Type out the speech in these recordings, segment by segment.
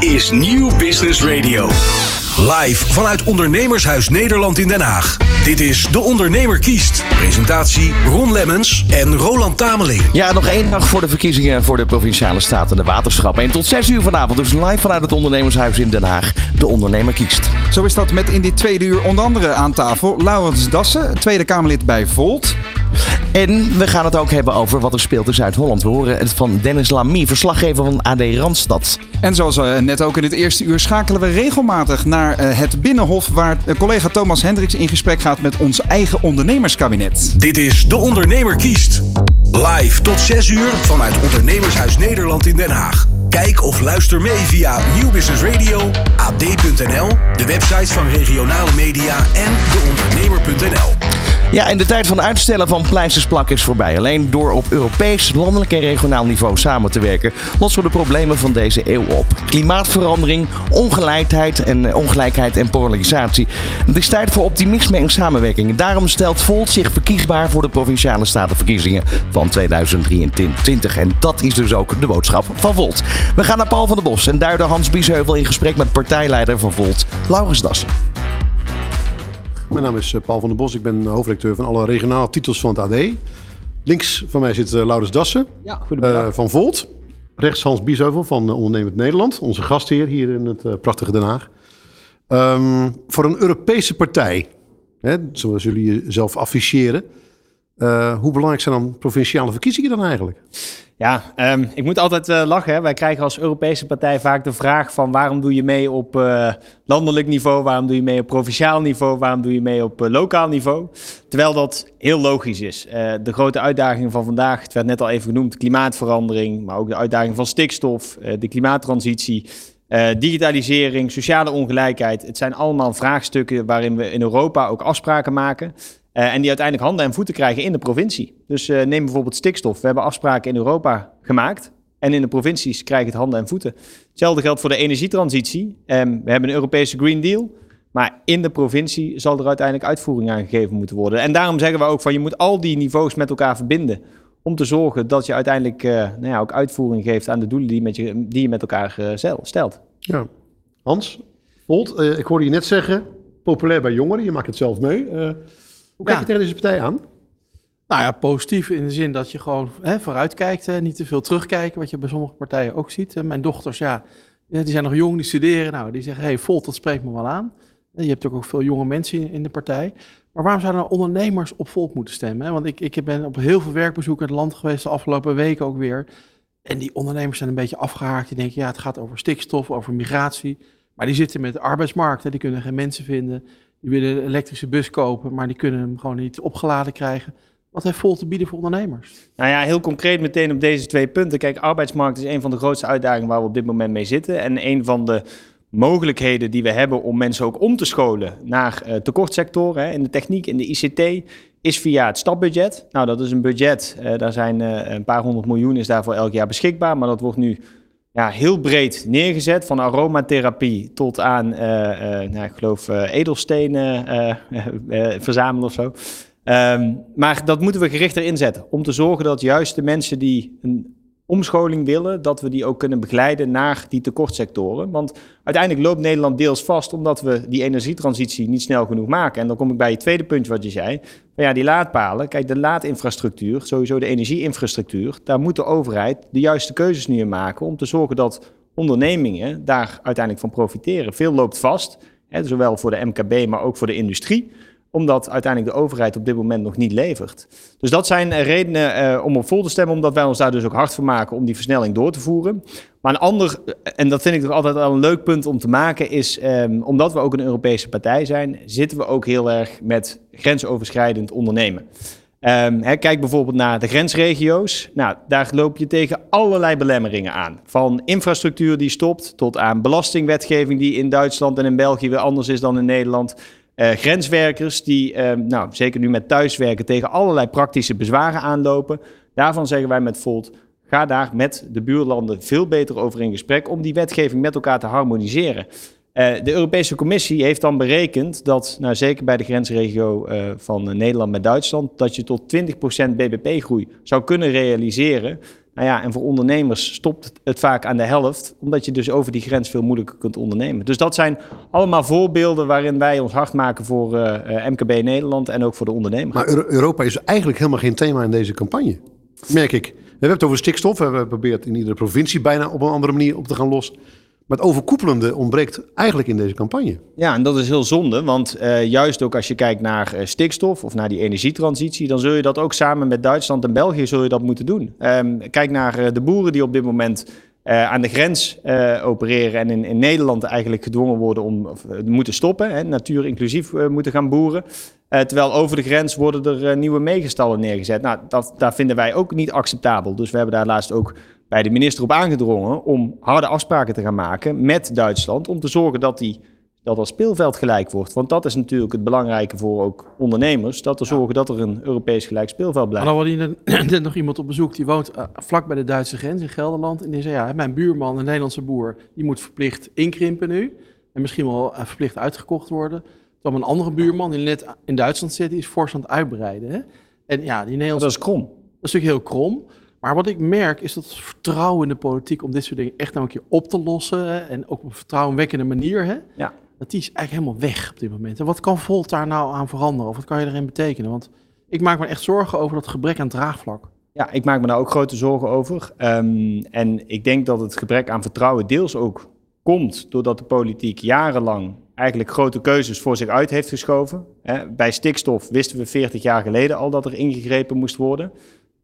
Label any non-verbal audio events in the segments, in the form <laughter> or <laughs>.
Is Nieuw Business Radio. Live vanuit Ondernemershuis Nederland in Den Haag. Dit is De Ondernemer kiest. Presentatie Ron Lemmens en Roland Tameling. Ja, nog één dag voor de verkiezingen voor de Provinciale Staten en de Waterschappen. En tot 6 uur vanavond dus live vanuit het Ondernemershuis in Den Haag. De Ondernemer kiest. Zo is dat met in dit tweede uur onder andere aan tafel Laurens Dassen, Tweede Kamerlid bij Volt. En we gaan het ook hebben over wat er speelt in Zuid-Holland. We horen het van Dennis Lamy, verslaggever van AD Randstad. En zoals uh, net ook in het eerste uur schakelen we regelmatig naar uh, het Binnenhof... waar uh, collega Thomas Hendricks in gesprek gaat met ons eigen ondernemerskabinet. Dit is De Ondernemer kiest. Live tot 6 uur vanuit Ondernemershuis Nederland in Den Haag. Kijk of luister mee via Nieuw Business Radio, ad.nl, de websites van regionale media en deondernemer.nl. Ja, en de tijd van uitstellen van pleistersplak is voorbij. Alleen door op Europees, landelijk en regionaal niveau samen te werken, lossen we de problemen van deze eeuw op. Klimaatverandering, ongelijkheid en, ongelijkheid en polarisatie. Het is tijd voor optimisme en samenwerking. Daarom stelt Volt zich verkiesbaar voor de provinciale statenverkiezingen van 2023. En dat is dus ook de boodschap van Volt. We gaan naar Paul van der Bos en duiden Hans Biesheuvel in gesprek met partijleider van Volt, Laurens Dassen. Mijn naam is Paul van der Bos. Ik ben hoofdredacteur van alle regionale titels van het AD. Links van mij zit Laurens Dassen ja, uh, van Volt. Rechts Hans Biesheuvel van Ondernemend Nederland. Onze gastheer hier in het uh, prachtige Den Haag. Um, voor een Europese partij, hè, zoals jullie zelf afficheren. Uh, hoe belangrijk zijn dan provinciale verkiezingen dan eigenlijk? Ja, um, ik moet altijd uh, lachen. Wij krijgen als Europese partij vaak de vraag van waarom doe je mee op uh, landelijk niveau, waarom doe je mee op provinciaal niveau, waarom doe je mee op lokaal niveau. Terwijl dat heel logisch is. de grote uitdagingen van vandaag, het werd net al even genoemd, klimaatverandering, maar ook de uitdaging van stikstof, de klimaattransitie. digitalisering, sociale ongelijkheid. Het zijn allemaal vraagstukken waarin we in Europa ook afspraken maken. Uh, en die uiteindelijk handen en voeten krijgen in de provincie. Dus uh, neem bijvoorbeeld stikstof. We hebben afspraken in Europa gemaakt. En in de provincies krijgen het handen en voeten. Hetzelfde geldt voor de energietransitie. Um, we hebben een Europese Green Deal. Maar in de provincie zal er uiteindelijk uitvoering aan gegeven moeten worden. En daarom zeggen we ook van je moet al die niveaus met elkaar verbinden. Om te zorgen dat je uiteindelijk uh, nou ja, ook uitvoering geeft aan de doelen die, met je, die je met elkaar stelt. Ja. Hans, Volt, ik hoorde je net zeggen, populair bij jongeren. Je maakt het zelf mee. Hoe kijk je tegen deze partij aan? Nou ja, positief in de zin dat je gewoon hè, vooruit kijkt, hè, niet te veel terugkijken, wat je bij sommige partijen ook ziet. Mijn dochters, ja, die zijn nog jong, die studeren. Nou, die zeggen, hey, Volt, dat spreekt me wel aan. Je hebt ook veel jonge mensen in de partij. Maar waarom zouden nou ondernemers op Volt moeten stemmen? Want ik, ik ben op heel veel werkbezoek in het land geweest de afgelopen weken ook weer. En die ondernemers zijn een beetje afgehaakt. Die denken, ja, het gaat over stikstof, over migratie. Maar die zitten met de arbeidsmarkt. Hè. Die kunnen geen mensen vinden. Die willen een elektrische bus kopen, maar die kunnen hem gewoon niet opgeladen krijgen. Wat heeft Volt te bieden voor ondernemers? Nou ja, heel concreet meteen op deze twee punten. Kijk, arbeidsmarkt is een van de grootste uitdagingen waar we op dit moment mee zitten. En een van de mogelijkheden die we hebben om mensen ook om te scholen naar uh, tekortsectoren, hè, in de techniek, in de ICT, is via het stapbudget. Nou, dat is een budget, uh, daar zijn uh, een paar honderd miljoen is daarvoor elk jaar beschikbaar, maar dat wordt nu ja, heel breed neergezet. Van aromatherapie tot aan, uh, uh, nou, ik geloof, uh, edelstenen verzamelen of zo. Um, maar dat moeten we gerichter inzetten. Om te zorgen dat juist de mensen die een omscholing willen, dat we die ook kunnen begeleiden naar die tekortsectoren. Want uiteindelijk loopt Nederland deels vast omdat we die energietransitie niet snel genoeg maken. En dan kom ik bij je tweede puntje wat je zei. Maar ja, die laadpalen, kijk, de laadinfrastructuur, sowieso de energieinfrastructuur, daar moet de overheid de juiste keuzes nu in maken om te zorgen dat ondernemingen daar uiteindelijk van profiteren. Veel loopt vast, hè, zowel voor de MKB, maar ook voor de industrie omdat uiteindelijk de overheid op dit moment nog niet levert. Dus dat zijn redenen uh, om op vol te stemmen, omdat wij ons daar dus ook hard voor maken om die versnelling door te voeren. Maar een ander, en dat vind ik toch altijd wel een leuk punt om te maken, is um, omdat we ook een Europese partij zijn, zitten we ook heel erg met grensoverschrijdend ondernemen. Hè, kijk bijvoorbeeld naar de grensregio's. Nou, daar loop je tegen allerlei belemmeringen aan. Van infrastructuur die stopt, tot aan belastingwetgeving die in Duitsland en in België weer anders is dan in Nederland. Uh, grenswerkers die, uh, nou, zeker nu met thuiswerken, tegen allerlei praktische bezwaren aanlopen. Daarvan zeggen wij met Volt, ga daar met de buurlanden veel beter over in gesprek om die wetgeving met elkaar te harmoniseren. Uh, de Europese Commissie heeft dan berekend dat, nou, zeker bij de grensregio van Nederland met Duitsland, dat je tot 20% bbp-groei zou kunnen realiseren Nou ja, en voor ondernemers stopt het vaak aan de helft, omdat je dus over die grens veel moeilijker kunt ondernemen. Dus dat zijn allemaal voorbeelden waarin wij ons hard maken voor uh, uh, MKB Nederland en ook voor de ondernemer. Maar Euro Europa is eigenlijk helemaal geen thema in deze campagne, merk ik. We hebben het over stikstof, we hebben geprobeerd in iedere provincie bijna op een andere manier op te gaan lossen. Maar het overkoepelende ontbreekt eigenlijk in deze campagne. Ja, en dat is heel zonde, want uh, juist ook als je kijkt naar uh, stikstof of naar die energietransitie, dan zul je dat ook samen met Duitsland en België zul je dat moeten doen. Um, kijk naar uh, de boeren die op dit moment aan de grens opereren en in, in, Nederland eigenlijk gedwongen worden om moeten stoppen, hè, natuur inclusief moeten gaan boeren. terwijl over de grens worden er nieuwe megastallen neergezet. Nou, dat, dat vinden wij ook niet acceptabel. Dus we hebben daar laatst ook bij de minister op aangedrongen om harde afspraken te gaan maken met Duitsland. Om te zorgen dat, die, dat dat speelveld gelijk wordt. Want dat is natuurlijk het belangrijke voor ook ondernemers. Dat te zorgen dat er een Europees gelijk speelveld blijft. Maar dan wordt hier net <clears throat> nog iemand op bezoek. Die woont uh, vlak bij de Duitse grens in Gelderland. En die zei, ja, mijn buurman, een Nederlandse boer, die moet verplicht inkrimpen nu. En misschien wel uh, verplicht uitgekocht worden. Terwijl een andere buurman, die net in Duitsland zit, die is fors aan het uitbreiden. Hè? En ja, die Nederlandse... Dat is krom. Dat is natuurlijk heel krom. Maar wat ik merk is dat het vertrouwen in de politiek om dit soort dingen echt nou een keer op te lossen. Hè, en ook op een vertrouwenwekkende manier. Hè, ja. Dat die is eigenlijk helemaal weg op dit moment. En wat kan Volt daar nou aan veranderen? Of wat kan je erin betekenen? Want ik maak me echt zorgen over dat gebrek aan draagvlak. Ja, ik maak me daar ook grote zorgen over. Um, en ik denk dat het gebrek aan vertrouwen deels ook komt doordat de politiek jarenlang eigenlijk grote keuzes voor zich uit heeft geschoven. Bij stikstof wisten we 40 jaar geleden al dat er ingegrepen moest worden.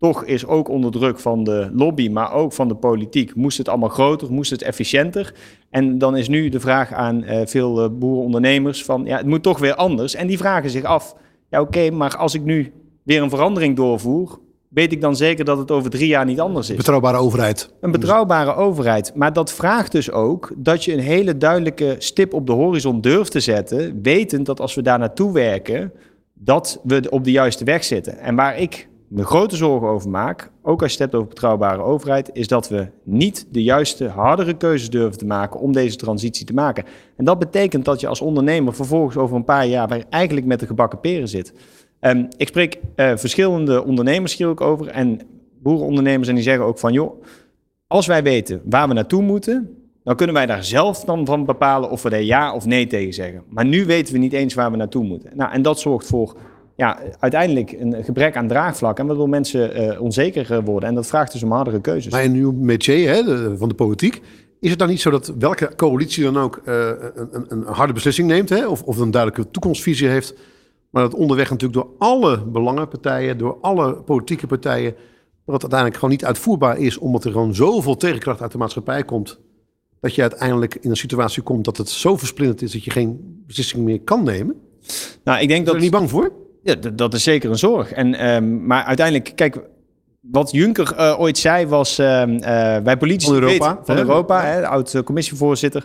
Toch is ook onder druk van de lobby, maar ook van de politiek, moest het allemaal groter, moest het efficiënter. En dan is nu de vraag aan uh, veel uh, boerenondernemers van, ja, het moet toch weer anders. En die vragen zich af, ja oké, okay, maar als ik nu weer een verandering doorvoer, weet ik dan zeker dat het over drie jaar niet anders is. Betrouwbare overheid. Een betrouwbare overheid. Maar dat vraagt dus ook dat je een hele duidelijke stip op de horizon durft te zetten, wetend dat als we daar naartoe werken, dat we op de juiste weg zitten. En waar ik me grote zorgen over maak, ook als je het hebt over betrouwbare overheid, is dat we niet de juiste, hardere keuzes durven te maken om deze transitie te maken. En dat betekent dat je als ondernemer vervolgens over een paar jaar eigenlijk met de gebakken peren zit. Um, ik spreek uh, verschillende ondernemers hier ook over en boerenondernemers en die zeggen ook van joh, als wij weten waar we naartoe moeten, dan kunnen wij daar zelf dan van bepalen of we er ja of nee tegen zeggen. Maar nu weten we niet eens waar we naartoe moeten. Nou, en dat zorgt voor ja, uiteindelijk een gebrek aan draagvlak. En waardoor mensen uh, onzeker worden. En dat vraagt dus om hardere keuzes. Maar in uw métier hè, de, van de politiek. Is het dan niet zo dat welke coalitie dan ook uh, een, een, harde beslissing neemt? Hè, of, of een duidelijke toekomstvisie heeft. Maar dat onderweg natuurlijk door alle belangenpartijen, door alle politieke partijen. dat het uiteindelijk gewoon niet uitvoerbaar is. Omdat er gewoon zoveel tegenkracht uit de maatschappij komt. Dat je uiteindelijk in een situatie komt dat het zo versplinterd is dat je geen beslissing meer kan nemen. Nou, ik denk dat. Ben je er niet bang voor? Ja, dat is zeker een zorg. En, um, maar uiteindelijk, kijk, wat Juncker uh, ooit zei was, uh, uh, wij politici van Europa, weten, van Europa hè, oud commissievoorzitter,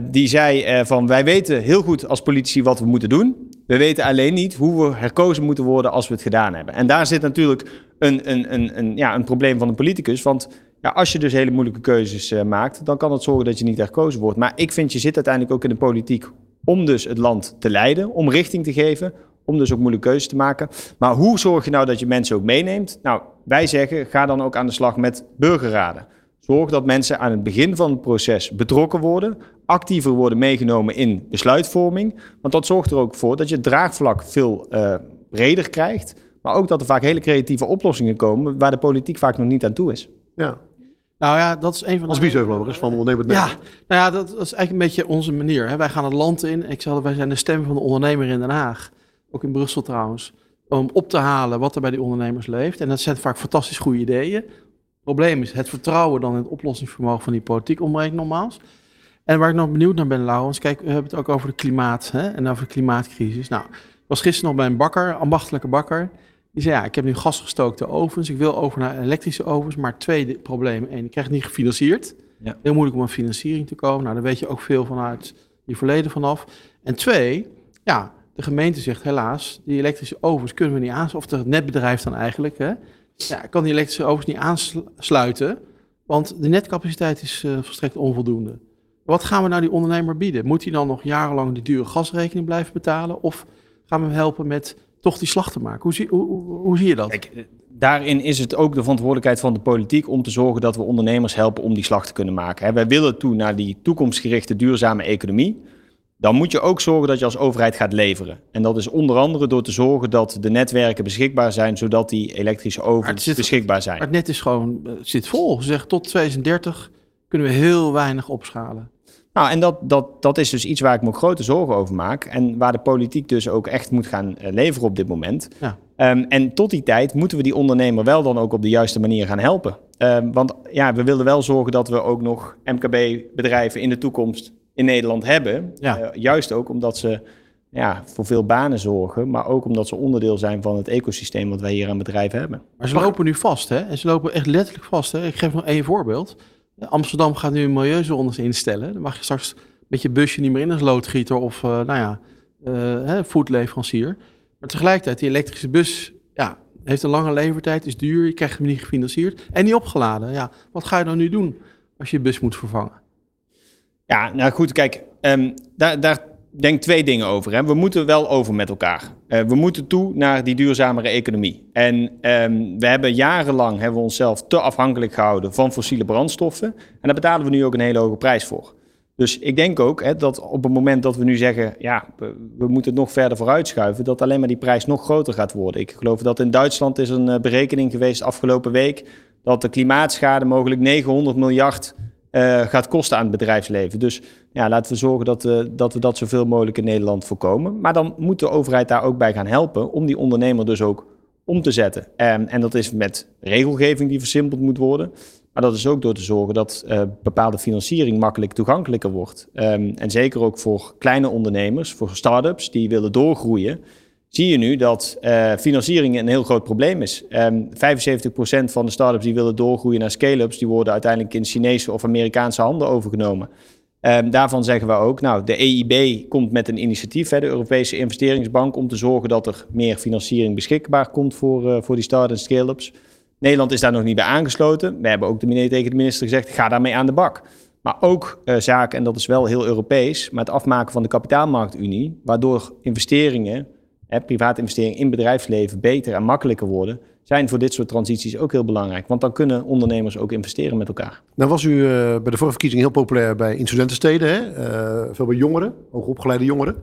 die zei van wij weten heel goed als politici wat we moeten doen. We weten alleen niet hoe we herkozen moeten worden als we het gedaan hebben. En daar zit natuurlijk een, een, een, een, ja, een probleem van een politicus. Want ja, als je dus hele moeilijke keuzes maakt, dan kan het zorgen dat je niet herkozen wordt. Maar ik vind, je zit uiteindelijk ook in de politiek om dus het land te leiden, om richting te geven, om dus ook moeilijke keuzes te maken. Maar hoe zorg je nou dat je mensen ook meeneemt? Nou, wij zeggen, ga dan ook aan de slag met burgerraden. Zorg dat mensen aan het begin van het proces betrokken worden, actiever worden meegenomen in besluitvorming. Want dat zorgt er ook voor dat je het draagvlak veel uh, breder krijgt. Maar ook dat er vaak hele creatieve oplossingen komen waar de politiek vaak nog niet aan toe is. Ja. Nou ja, dat is een van de... Als bieseuveloverigens van ondernemer. Ja, nou ja, dat, dat, is eigenlijk een beetje onze manier. Hè. Wij gaan het land in. Ik zeg wij zijn de stem van de ondernemer in Den Haag ook in Brussel trouwens, om op te halen wat er bij die ondernemers leeft. En dat zijn vaak fantastisch goede ideeën. Het probleem is het vertrouwen dan in het oplossingsvermogen van die politiek ontbreekt nogmaals. En waar ik nog benieuwd naar ben, Laurens, kijk, we hebben het ook over de klimaat hè, en over de klimaatcrisis. Nou, ik was gisteren nog bij een bakker, ambachtelijke bakker. Die zei, ja, ik heb nu gasgestookte ovens, ik wil over naar elektrische ovens, maar twee problemen. Eén, ik krijg het niet gefinancierd. Ja. Heel moeilijk om aan financiering te komen. Nou, daar weet je ook veel vanuit je verleden vanaf. En twee, ja, de gemeente zegt helaas, die elektrische ovens kunnen we niet aansluiten. Of het netbedrijf dan eigenlijk. Hè, ja, kan die elektrische ovens niet aansluiten, want de netcapaciteit is uh, volstrekt onvoldoende. Wat gaan we nou die ondernemer bieden? Moet hij dan nog jarenlang die dure gasrekening blijven betalen? Of gaan we hem helpen met toch die slag te maken. Hoe zie, hoe, zie je dat? Eh, daarin is het ook de verantwoordelijkheid van de politiek om te zorgen dat we ondernemers helpen om die slag te kunnen maken. Wij willen toe naar die toekomstgerichte duurzame economie. Dan moet je ook zorgen dat je als overheid gaat leveren. En dat is onder andere door te zorgen dat de netwerken beschikbaar zijn, zodat die elektrische Maar ovens zit- beschikbaar Maar zijn. het net is gewoon, eh, zit vol. Ze zeggen tot 2030 kunnen we heel weinig opschalen. Nou, en dat, dat, dat is dus iets waar ik me grote zorgen over maak. En waar de politiek dus ook echt moet gaan eh, leveren op dit moment. Ja. Ehm, en tot die tijd moeten we die ondernemer wel dan ook op de juiste manier gaan helpen. Ehm, want ja, we willen wel zorgen dat we ook nog MKB-bedrijven in de toekomst in Nederland hebben. Ja. Eh, juist ook omdat ze ja, voor veel banen zorgen, maar ook omdat ze onderdeel zijn van het ecosysteem wat wij hier aan bedrijven hebben. Maar ze lopen nu vast, hè? En ze lopen echt letterlijk vast. Hè? Ik geef nog één voorbeeld. Amsterdam gaat nu milieuzones instellen. Dan mag je straks met je busje niet meer in als loodgieter of, eh, nou ja, eh, hè, foodleverancier. Maar tegelijkertijd, die elektrische bus, ja, heeft een lange levertijd, is duur, je krijgt hem niet gefinancierd en niet opgeladen. Ja, wat ga je dan nu doen als je je bus moet vervangen? Ja, nou goed, kijk, ehm, daar, daar denk twee dingen over. Hè. We moeten wel over met elkaar. Eh, we moeten toe naar die duurzamere economie. En ehm, we hebben jarenlang hebben we onszelf te afhankelijk gehouden van fossiele brandstoffen. En daar betalen we nu ook een hele hoge prijs voor. Dus ik denk ook hè, dat op het moment dat we nu zeggen, ja, we, moeten het nog verder vooruitschuiven, dat alleen maar die prijs nog groter gaat worden. Ik geloof dat in Duitsland is een eh, berekening geweest afgelopen week dat de klimaatschade mogelijk 900 miljard eh, gaat kosten aan het bedrijfsleven. Dus ja, laten we zorgen dat, eh, dat we dat zoveel mogelijk in Nederland voorkomen. Maar dan moet de overheid daar ook bij gaan helpen om die ondernemer dus ook om te zetten. En, en dat is met regelgeving die versimpeld moet worden. Maar dat is ook door te zorgen dat eh, bepaalde financiering makkelijk toegankelijker wordt. Ehm, en zeker ook voor kleine ondernemers, voor start-ups die willen doorgroeien. Zie je nu dat eh, financiering een heel groot probleem is. Ehm 75% van de start-ups die willen doorgroeien naar scale-ups, die worden uiteindelijk in Chinese of Amerikaanse handen overgenomen. Ehm, daarvan zeggen we ook, nou, de EIB komt met een initiatief, hè, de Europese Investeringsbank, om te zorgen dat er meer financiering beschikbaar komt voor, eh, voor die start- en scale-ups. Nederland is daar nog niet bij aangesloten. We hebben ook de tegen de minister gezegd, ga daarmee aan de bak. Maar ook eh, zaken, en dat is wel heel Europees, maar het afmaken van de kapitaalmarktunie, waardoor investeringen, hè, private investeringen in bedrijfsleven beter en makkelijker worden, zijn voor dit soort transities ook heel belangrijk. Want dan kunnen ondernemers ook investeren met elkaar. Nou was u eh, bij de vorige verkiezing heel populair bij studentensteden. Hè? Eh, veel bij jongeren, hoogopgeleide jongeren.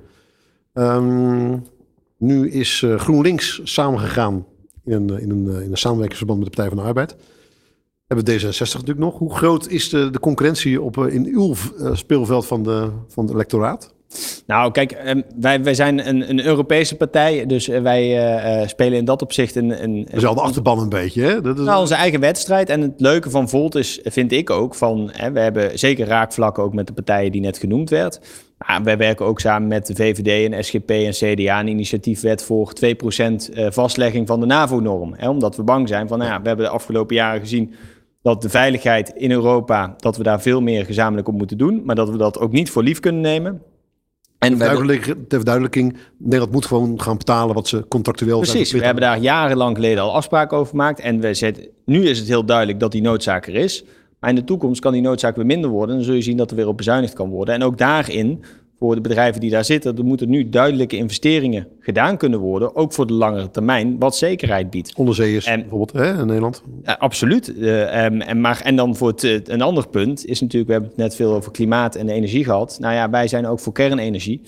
Ehm, nu is eh, GroenLinks samengegaan in een, in, een, in een samenwerkingsverband met de Partij van de Arbeid. We hebben D66 natuurlijk nog. Hoe groot is de, de concurrentie op, in uw speelveld van, de, van het electoraat? Nou, kijk, ehm, wij, wij zijn een, een Europese partij, dus eh, wij eh, eh, spelen in dat opzicht een... een Dat is al de achterban een beetje. Hè? Dat is, Nou, onze eigen wedstrijd. En het leuke van Volt is, vind ik ook, van hè, we hebben zeker raakvlakken ook met de partijen die net genoemd werd. Maar wij werken ook samen met de VVD en SGP en CDA een initiatiefwet voor 2% eh, vastlegging van de NAVO-norm. Omdat we bang zijn van, nou ja, we hebben de afgelopen jaren gezien dat de veiligheid in Europa, dat we daar veel meer gezamenlijk op moeten doen. Maar dat we dat ook niet voor lief kunnen nemen. En ter verduidelijking, Nederland moet gewoon gaan betalen wat ze contractueel zijn Precies, we hebben daar jarenlang geleden al afspraken over gemaakt. En we zetten, nu is het heel duidelijk dat die noodzaak er is. Maar in de toekomst kan die noodzaak weer minder worden. En dan zul je zien dat er weer op bezuinigd kan worden. En ook daarin, voor de bedrijven die daar zitten, er moeten nu duidelijke investeringen gedaan kunnen worden. Ook voor de langere termijn, wat zekerheid biedt. Onderzeeërs En- bijvoorbeeld hè, in Nederland. Ja, absoluut. Eh, en, maar, en dan voor het, eh, een ander punt is natuurlijk, we hebben het net veel over klimaat en energie gehad. Nou ja, wij zijn ook voor kernenergie.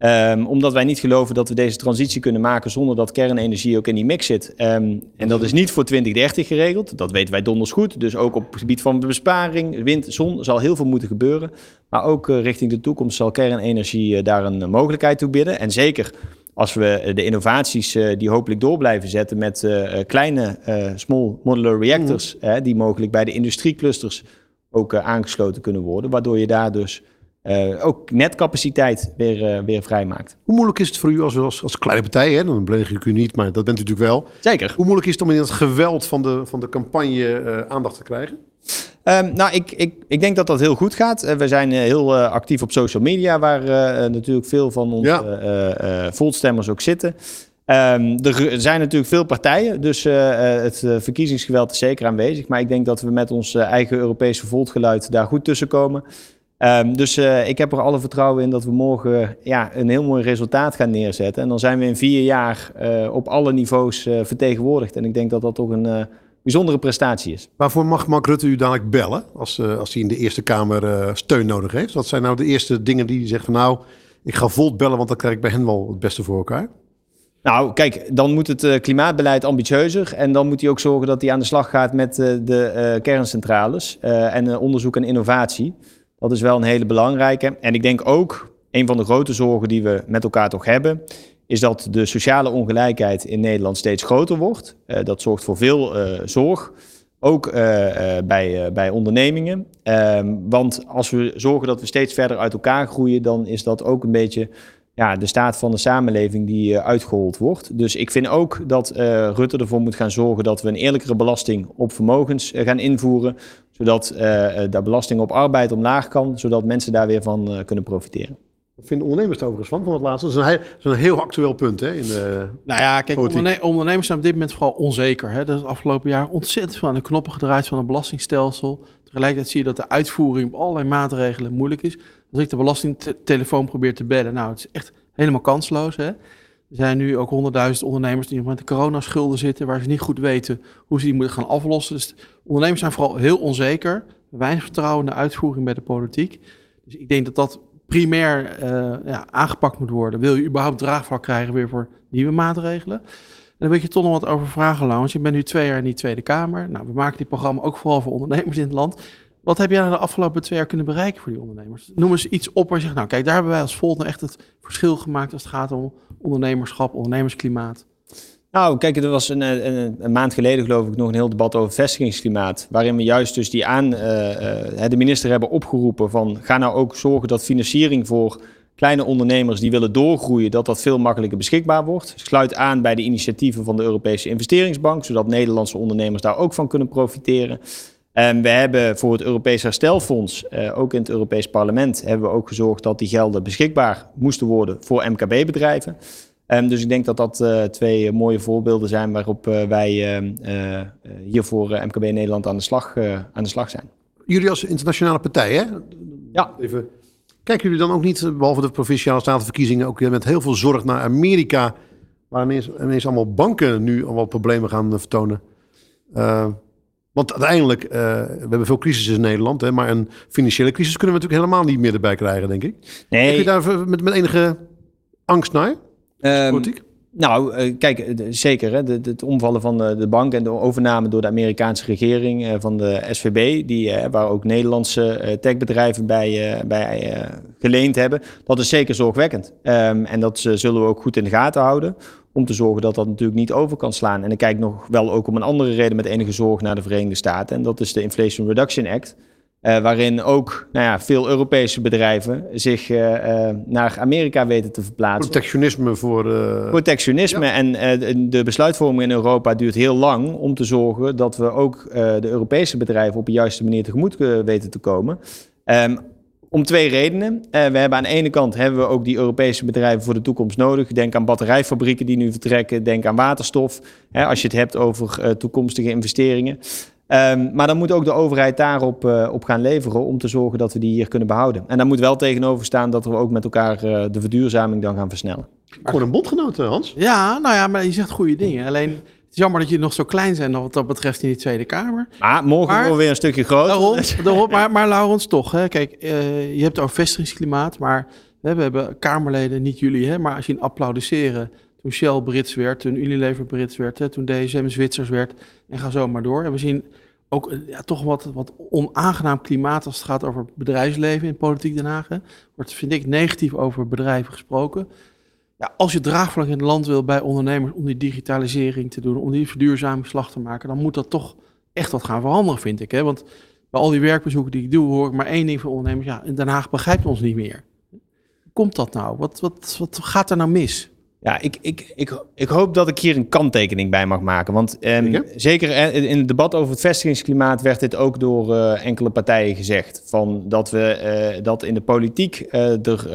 Ehm, omdat wij niet geloven dat we deze transitie kunnen maken zonder dat kernenergie ook in die mix zit. Ehm, en dat is niet voor 2030 geregeld. Dat weten wij donders goed. Dus ook op het gebied van besparing, wind, zon, zal heel veel moeten gebeuren. Maar ook eh, richting de toekomst zal kernenergie eh, daar een eh, mogelijkheid toe bieden. En zeker als we de innovaties die hopelijk door blijven zetten met kleine small modular reactors, hè, die mogelijk bij de industrieclusters ook aangesloten kunnen worden, waardoor je daar dus eh, ook netcapaciteit weer, eh, weer vrijmaakt. Hoe moeilijk is het voor u als, als, als kleine partij? Hè? Dan beledig ik u niet, maar dat bent u natuurlijk wel. Zeker. Hoe moeilijk is het om in het geweld van de, van de campagne eh, aandacht te krijgen? Ehm, nou, ik, ik, ik denk dat dat heel goed gaat. We zijn heel actief op social media, waar natuurlijk veel van onze Ja. Volt-stemmers ook zitten. Ehm, er zijn natuurlijk veel partijen, dus het verkiezingsgeweld is zeker aanwezig. Maar ik denk dat we met ons eigen Europese Volt-geluid daar goed tussen komen. Ehm, dus eh, ik heb er alle vertrouwen in dat we morgen ja, een heel mooi resultaat gaan neerzetten. En dan zijn we in vier jaar eh, op alle niveaus eh, vertegenwoordigd. En ik denk dat dat toch een bijzondere prestatie is. Waarvoor mag Mark Rutte u dadelijk bellen als, als hij in de Eerste Kamer steun nodig heeft? Wat zijn nou de eerste dingen die hij zegt van nou, ik ga Volt bellen, want dan krijg ik bij hen wel het beste voor elkaar? Nou, kijk, dan moet het klimaatbeleid ambitieuzer. En dan moet hij ook zorgen dat hij aan de slag gaat met de kerncentrales en onderzoek en innovatie. Dat is wel een hele belangrijke. En ik denk ook, een van de grote zorgen die we met elkaar toch hebben, is dat de sociale ongelijkheid in Nederland steeds groter wordt. Eh, dat zorgt voor veel eh, zorg. Ook eh, bij, bij ondernemingen. Ehm, want als we zorgen dat we steeds verder uit elkaar groeien, dan is dat ook een beetje ja, de staat van de samenleving die uitgehold wordt. Dus ik vind ook dat Rutte ervoor moet gaan zorgen dat we een eerlijkere belasting op vermogens gaan invoeren. Zodat de belasting op arbeid omlaag kan, zodat mensen daar weer van kunnen profiteren. Wat vinden ondernemers er overigens van, van het laatste? Dat is een, dat is een heel actueel punt hè, in de Nou ja, kijk, onderne ondernemers zijn op dit moment vooral onzeker. Hè. Dat is het afgelopen jaar ontzettend veel aan de knoppen gedraaid van een belastingstelsel. Tegelijkertijd zie je dat de uitvoering op allerlei maatregelen moeilijk is. Als ik de belastingtelefoon probeer te bellen, nou, het is echt helemaal kansloos. Hè? Er zijn nu ook honderdduizend ondernemers die met de coronaschulden zitten, waar ze niet goed weten hoe ze die moeten gaan aflossen. Dus ondernemers zijn vooral heel onzeker, weinig vertrouwen in de uitvoering bij de politiek. Dus ik denk dat dat primair uh, ja, aangepakt moet worden. Wil je überhaupt draagvlak krijgen weer voor nieuwe maatregelen? En dan wil ik je toch nog wat over vragen, Laurens. Je bent nu twee jaar in die Tweede Kamer. Nou, we maken dit programma ook vooral voor ondernemers in het land. Wat heb jij de afgelopen twee jaar kunnen bereiken voor die ondernemers? Noem eens iets op waar je zegt, nou kijk, daar hebben wij als Volt nou echt het verschil gemaakt als het gaat om ondernemerschap, ondernemersklimaat. Nou, kijk, er was een, een, een, maand geleden geloof ik nog een heel debat over vestigingsklimaat. Waarin we juist dus die aan uh, uh, de minister hebben opgeroepen van ga nou ook zorgen dat financiering voor kleine ondernemers die willen doorgroeien, dat dat veel makkelijker beschikbaar wordt. Sluit aan bij de initiatieven van de Europese Investeringsbank, zodat Nederlandse ondernemers daar ook van kunnen profiteren. We hebben voor het Europees Herstelfonds, uh, ook in het Europees Parlement, hebben we ook gezorgd dat die gelden beschikbaar moesten worden voor MKB-bedrijven. Um, dus ik denk dat dat uh, twee mooie voorbeelden zijn waarop uh, wij uh, hier voor MKB Nederland aan de, slag, aan de slag zijn. Jullie als internationale partij, hè? Ja. Even. Kijken jullie dan ook niet, behalve de provinciale statenverkiezingen, ook met heel veel zorg naar Amerika, waar ineens, ineens allemaal banken nu allemaal problemen gaan vertonen? Want uiteindelijk, uh, we hebben veel crisis in Nederland, hè, maar een financiële crisis kunnen we natuurlijk helemaal niet meer erbij krijgen, denk ik. Nee. Heb je daar met, met enige angst naar? Um, politiek? Nou, uh, kijk, uh, zeker. Hè, de, de, het omvallen van de, de, bank en de overname door de Amerikaanse regering uh, van de SVB, die, waar ook Nederlandse techbedrijven bij, bij geleend hebben, dat is zeker zorgwekkend. Um, en dat zullen we ook goed in de gaten houden om te zorgen dat dat natuurlijk niet over kan slaan. En ik kijk nog wel ook om een andere reden met enige zorg naar de Verenigde Staten. En dat is de Inflation Reduction Act. Uh, waarin ook nou ja, veel Europese bedrijven zich uh, uh, naar Amerika weten te verplaatsen. Protectionisme voor. Protectionisme. Ja. En de besluitvorming in Europa duurt heel lang om te zorgen dat we ook de Europese bedrijven op de juiste manier tegemoet weten te komen. Um, om twee redenen. Uh, we hebben aan de ene kant hebben we ook die Europese bedrijven voor de toekomst nodig. Denk aan batterijfabrieken die nu vertrekken. Denk aan waterstof. Hè, als je het hebt over uh, toekomstige investeringen. Um, maar dan moet ook de overheid daarop uh, op gaan leveren om te zorgen dat we die hier kunnen behouden. En daar moet wel tegenover staan dat we ook met elkaar de verduurzaming dan gaan versnellen. Gewoon een bondgenoot, Hans. Ja, nou ja, maar je zegt goede dingen. Alleen het is jammer dat jullie nog zo klein zijn wat dat betreft in die Tweede Kamer. Maar morgen maar, weer een stukje groter. Daarom, daarom, <laughs> maar, maar Laurens, toch. Hè? Kijk, uh, je hebt over vestigingsklimaat, maar hè, we hebben Kamerleden, niet jullie, hè, maar als je applaudisseren toen Shell Brits werd, toen Unilever Brits werd, hè, toen DSM Zwitsers werd en ga zo maar door. En we zien ook ja, toch wat, wat onaangenaam klimaat als het gaat over bedrijfsleven in politiek Den Haag. Hè. Wordt, vind ik, negatief over bedrijven gesproken als je draagvlak in het land wil bij ondernemers om die digitalisering te doen, om die verduurzamingsslag te maken, dan moet dat toch echt wat gaan veranderen, vind ik. Hè? Want bij al die werkbezoeken die ik doe, hoor ik maar één ding van ondernemers. Ja, in Den Haag begrijpt ons niet meer. Hoe komt dat nou? Wat, wat, wat gaat er nou mis? Ja, ik, ik, ik, ik hoop dat ik hier een kanttekening bij mag maken. Want ehm, Zeker. eh, in het debat over het vestigingsklimaat werd dit ook door eh, enkele partijen gezegd. Van dat, we, eh, dat in de politiek er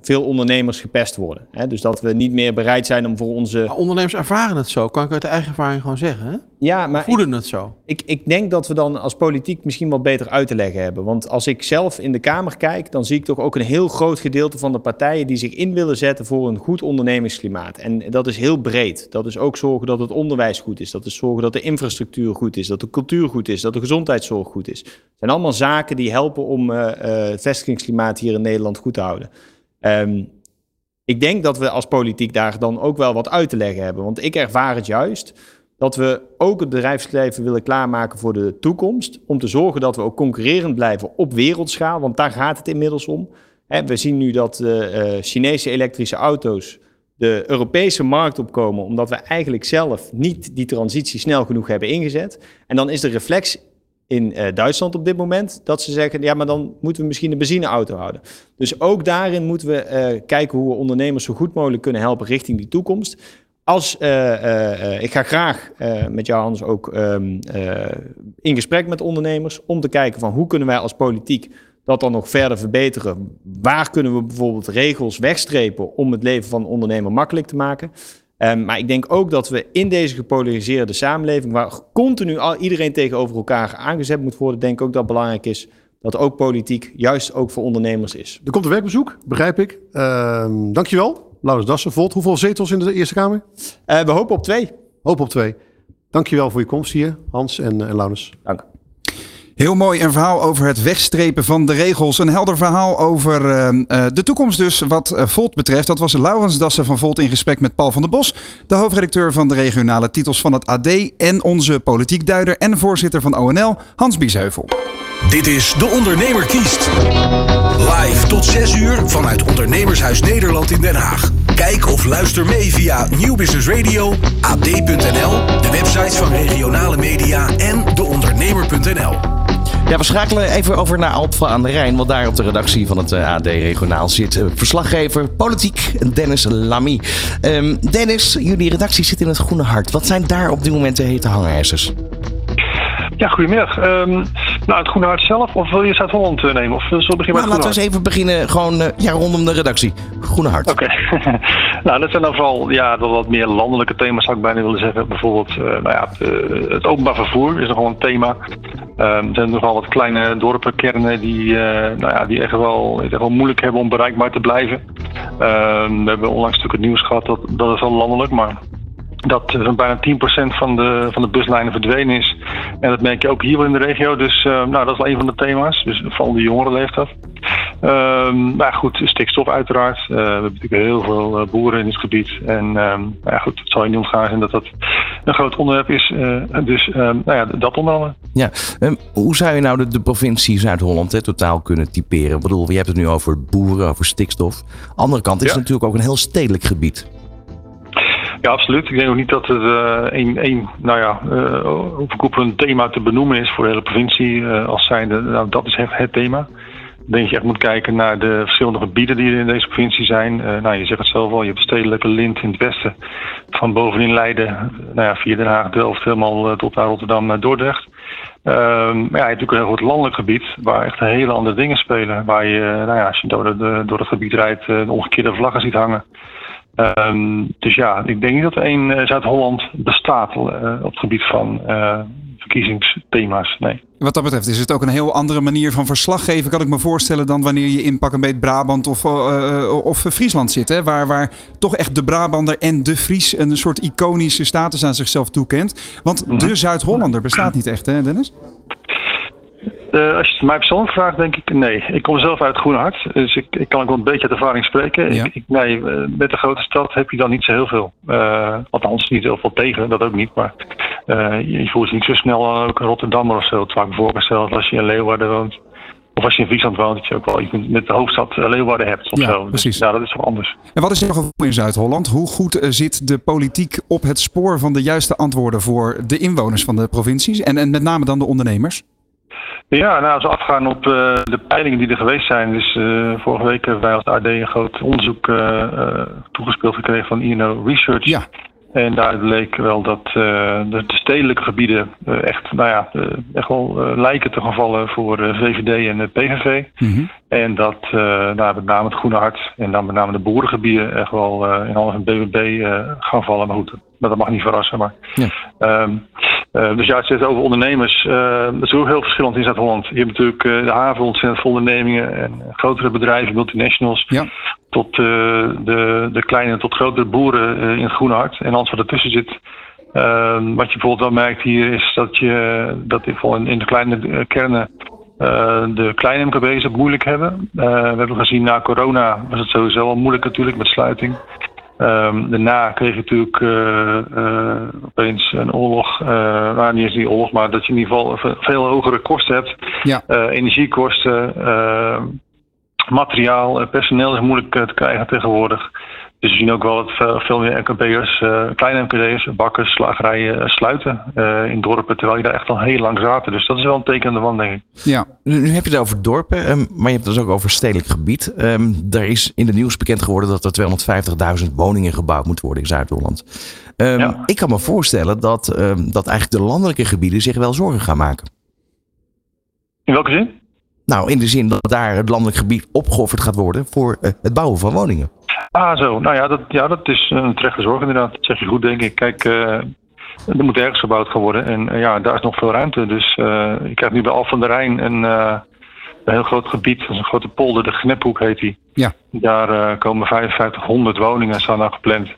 veel ondernemers gepest worden. Hè? Dus dat we niet meer bereid zijn om voor onze... Maar ondernemers ervaren het zo, kan ik uit de eigen ervaring gewoon zeggen. Hè? Ja, maar ik, Voelen het zo. ik, ik denk dat we dan als politiek misschien wat beter uit te leggen hebben. Want als ik zelf in de Kamer kijk, dan zie ik toch ook een heel groot gedeelte van de partijen die zich in willen zetten voor een goed ondernemingsklimaat. En dat is heel breed. Dat is ook zorgen dat het onderwijs goed is. Dat is zorgen dat de infrastructuur goed is. Dat de cultuur goed is. Dat de gezondheidszorg goed is. Het zijn allemaal zaken die helpen om eh, eh, het vestigingsklimaat hier in Nederland goed te houden. Ehm, ik denk dat we als politiek daar dan ook wel wat uit te leggen hebben. Want ik ervaar het juist dat we ook het bedrijfsleven willen klaarmaken voor de toekomst. Om te zorgen dat we ook concurrerend blijven op wereldschaal. Want daar gaat het inmiddels om. We zien nu dat eh, Chinese elektrische auto's de Europese markt opkomen. Omdat we eigenlijk zelf niet die transitie snel genoeg hebben ingezet. En dan is de reflex in eh, Duitsland op dit moment dat ze zeggen: ja, maar dan moeten we misschien een benzineauto houden. Dus ook daarin moeten we eh, kijken hoe we ondernemers zo goed mogelijk kunnen helpen richting die toekomst. Als, eh, ik ga graag met jou Hans ook ehm, eh, in gesprek met ondernemers om te kijken van hoe kunnen wij als politiek dat dan nog verder verbeteren. Waar kunnen we bijvoorbeeld regels wegstrepen om het leven van een ondernemer makkelijk te maken? Um, maar ik denk ook dat we in deze gepolariseerde samenleving, waar continu al iedereen tegenover elkaar aangezet moet worden, denk ik ook dat het belangrijk is dat ook politiek juist ook voor ondernemers is. Er komt een werkbezoek, begrijp ik. Ehm dankjewel. Laurens Dassen, Volt. Hoeveel zetels in de Eerste Kamer? Uh, we hopen op twee. Hoop op twee. Dankjewel voor je komst hier, Hans en, en Laurens. Dank. Heel mooi, een verhaal over het wegstrepen van de regels. Een helder verhaal over uh, uh, de toekomst dus wat uh, Volt betreft. Dat was Laurens Dassen van Volt in gesprek met Paul van der Bos. De hoofdredacteur van de regionale titels van het AD. En onze politiekduider en voorzitter van ONL, Hans Biesheuvel. Dit is De Ondernemer kiest. Live tot 6 uur vanuit Ondernemershuis Nederland in Den Haag. Kijk of luister mee via Nieuw Business Radio, ad.nl, de websites van regionale media en deondernemer.nl. Ja, we schakelen even over naar Alphen aan de Rijn, want daar op de redactie van het eh, AD Regionaal zit uh, verslaggever politiek Dennis Lamy. Um, Dennis, jullie redactie zit in het Groene Hart. Wat zijn daar op dit moment de hete hangijzers? Ja, goedemiddag. Um, nou, het Groene Hart zelf, of wil je Zuid-Holland uh, nemen? Of zullen we beginnen nou, met laten we eens even beginnen gewoon uh, ja, rondom de redactie. Groene Hart. Oké. Okay. <laughs> nou, dat zijn dan vooral ja, wat meer landelijke thema's, zou ik bijna willen zeggen. Bijvoorbeeld, uh, nou ja, het, het, openbaar vervoer is nogal een thema. Um, er zijn nogal wat kleine dorpenkernen die, nou ja, die echt, wel, echt wel moeilijk hebben om bereikbaar te blijven. Um, we hebben onlangs natuurlijk het nieuws gehad, dat, dat is al landelijk, maar dat uh, bijna 10% van de, van de buslijnen verdwenen is. En dat merk je ook hier wel in de regio. Dus uh, nou, dat is wel een van de thema's. Dus vooral de jongeren leeft dat. Um, maar goed, stikstof uiteraard. Uh, we hebben natuurlijk heel veel boeren in dit gebied. En um, nou ja, goed, het zal je niet ontgaan zijn dat dat een groot onderwerp is. dus um, nou ja, dat onder andere. Ja, hoe zou je nou de, de provincie Zuid-Holland totaal kunnen typeren? Ik bedoel, je hebt het nu over boeren, over stikstof. Andere kant is ja. het natuurlijk ook een heel stedelijk gebied. Ja, absoluut. Ik denk ook niet dat het één, uh, nou ja, uh, overkoepelend thema te benoemen is voor de hele provincie. Uh, als zijnde, nou, dat is echt het thema. Ik denk je echt moet kijken naar de verschillende gebieden die er in deze provincie zijn. nou, je zegt het zelf al, je hebt de stedelijke lint in het westen. Van bovenin Leiden, nou ja, via Den Haag, Delft, helemaal tot naar Rotterdam, naar Dordrecht. Um, maar ja, je hebt natuurlijk een heel goed landelijk gebied waar echt hele andere dingen spelen. Waar je, nou ja, als je door, door het gebied rijdt, de omgekeerde vlaggen ziet hangen. Um, dus ja, ik denk niet dat er één uh, Zuid-Holland bestaat uh, op het gebied van uh, verkiezingsthema's. Nee. Wat dat betreft is het ook een heel andere manier van verslaggeven, kan ik me voorstellen, dan wanneer je in pak een beet Brabant of, of Friesland zit. Hè? Waar, waar toch echt de Brabander en de Fries een soort iconische status aan zichzelf toekent. Want de Zuid-Hollander bestaat niet echt, hè Dennis? Uh, als je het mij persoonlijk vraagt, denk ik nee. Ik kom zelf uit Groene Hart, dus ik, ik kan ook wel een beetje uit ervaring spreken. Ja. Ik, ik, nee, uh, met de grote stad heb je dan niet zo heel veel. Uh, althans, niet heel veel tegen, dat ook niet. Maar je, je voelt je niet zo snel ook in Rotterdam of zo. Het vaak voorgesteld als je in Leeuwarden woont. Of als je in Friesland woont, dat je ook wel iets met de hoofdstad Leeuwarden hebt. Of ja, zo. precies. Dus, ja, dat is toch anders. En wat is jouw gevoel in Zuid-Holland? Hoe goed zit de politiek op het spoor van de juiste antwoorden voor de inwoners van de provincies? En, en met name dan de ondernemers? Ja, nou, als we afgaan op uh, de peilingen die er geweest zijn. Dus uh, vorige week hebben wij als AD een groot onderzoek uh, toegespeeld gekregen van INO Research. Ja. En daar bleek wel dat de, de, stedelijke gebieden echt, nou ja, echt wel lijken te gevallen voor VVD en PVV. Mm -hmm. En dat nou, met name het Groene Hart en dan met name de boerengebieden echt wel in half een BBB gaan vallen. Maar goed, dat mag niet verrassen. Maar, ja. um, uh, dus ja, het zit over ondernemers. Uh, dat is ook heel verschillend in Zuid-Holland. Je hebt natuurlijk uh, de haven ontzettend veel ondernemingen en grotere bedrijven, multinationals. Ja. Tot de, de kleine tot grotere boeren in het Groene Hart en alles wat ertussen zit. Ehm, wat je bijvoorbeeld wel merkt hier is dat je dat in, in de kleine kernen de kleine MKB's het moeilijk hebben. we hebben gezien na corona was het sowieso al moeilijk natuurlijk met sluiting. Um, daarna kreeg je natuurlijk uh, uh, opeens een oorlog. Nou, niet eens die oorlog, maar dat je in ieder geval veel hogere kosten hebt. Ja. energiekosten, ehm, materiaal, personeel is moeilijk te krijgen tegenwoordig. Dus we zien ook wel dat veel, veel meer MKB'ers, kleine MKB'ers, bakkers, slagerijen sluiten in dorpen. Terwijl je daar echt al heel lang zaten. Dus dat is wel een teken aan de wand, denk ik. Ja. Nu heb je het over dorpen, um, maar je hebt het dus ook over stedelijk gebied. Um, er is in het nieuws bekend geworden dat er 250.000 woningen gebouwd moeten worden in Zuid-Holland. Ja. Ik kan me voorstellen dat, dat eigenlijk de landelijke gebieden zich wel zorgen gaan maken. In welke zin? Nou, in de zin dat daar het landelijk gebied opgeofferd gaat worden voor het bouwen van woningen. Ah, zo. Nou ja, dat, ja, dat is een terechte zorg inderdaad. Dat zeg je goed, denk ik. Kijk, uh, er moet ergens gebouwd gaan worden. En uh, ja, daar is nog veel ruimte. Dus uh, je krijgt nu bij Al van der Rijn een, een heel groot gebied. Dat is een grote polder, de Gnephoek heet die. Ja. Daar komen 5500 woningen staan daar gepland.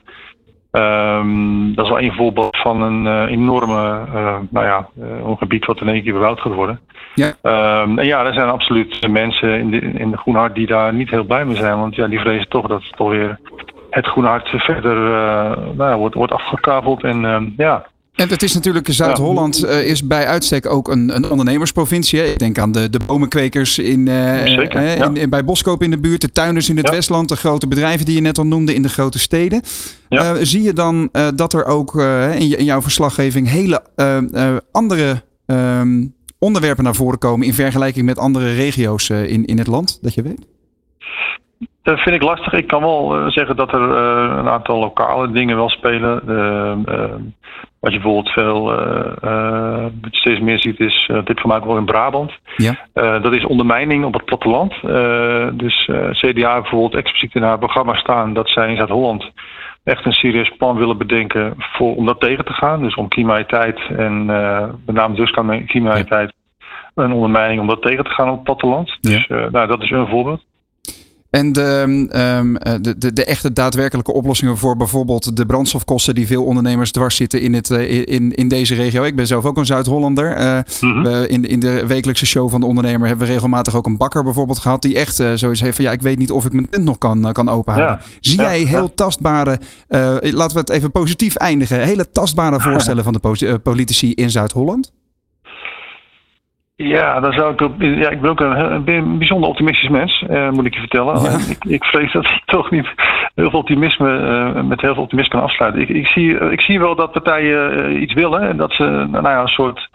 Um, dat is wel een voorbeeld van een enorme, nou ja, een gebied wat in één keer bebouwd gaat worden. Ja. Um, en ja, er zijn absoluut mensen in de, in de Groenhart die daar niet heel blij mee zijn. Want ja, die vrezen toch dat het alweer het Groenhart verder uh, nou ja, wordt, wordt afgekaveld. En uh, ja. En het is natuurlijk, Zuid-Holland uh, is bij uitstek ook een, een ondernemersprovincie. Hè? Ik denk aan de, de bomenkwekers in, Zeker, in, ja. in, bij Boskoop in de buurt, de tuinders in het Ja. Westland, de grote bedrijven die je net al noemde in de grote steden. Ja. Uh, zie je dan dat er ook in, in, jouw verslaggeving hele andere um, onderwerpen naar voren komen in vergelijking met andere regio's in, in het land, dat je weet? Dat vind ik lastig. Ik kan wel uh, zeggen dat er uh, een aantal lokale dingen wel spelen. wat je bijvoorbeeld veel, steeds meer ziet is, dit van mij ook wel in Brabant. Ja. dat is ondermijning op het platteland. dus CDA bijvoorbeeld expliciet in haar programma staan dat zij in Zuid-Holland echt een serieus plan willen bedenken voor, om dat tegen te gaan. Dus om criminaliteit en uh, met name dus criminaliteit een ondermijning om dat tegen te gaan op het platteland. Ja. Dus uh, nou, dat is een voorbeeld. En de, um, de, de, de, echte daadwerkelijke oplossingen voor bijvoorbeeld de brandstofkosten die veel ondernemers dwars zitten in, het, uh, in, in deze regio. Ik ben zelf ook een Zuid-Hollander. Uh, Mhm. mm -hmm. in, in de wekelijkse show van de ondernemer hebben we regelmatig ook een bakker bijvoorbeeld gehad. Die echt uh, zoiets heeft van ja, ik weet niet of ik mijn tent nog kan, kan openhouden. Ja. Zie Ja. jij heel tastbare, uh, laten we het even positief eindigen, hele tastbare <clears throat> voorstellen van de politici in Zuid-Holland? Ja, dan zou ik, ja, ik ben ook een, een bijzonder optimistisch mens, eh, moet ik je vertellen. Ja. Ik, ik vrees dat ik toch niet heel veel optimisme, eh, met heel veel optimisme kan afsluiten. Ik, ik, zie, ik zie wel dat partijen eh, iets willen en dat ze nou ja, een soort,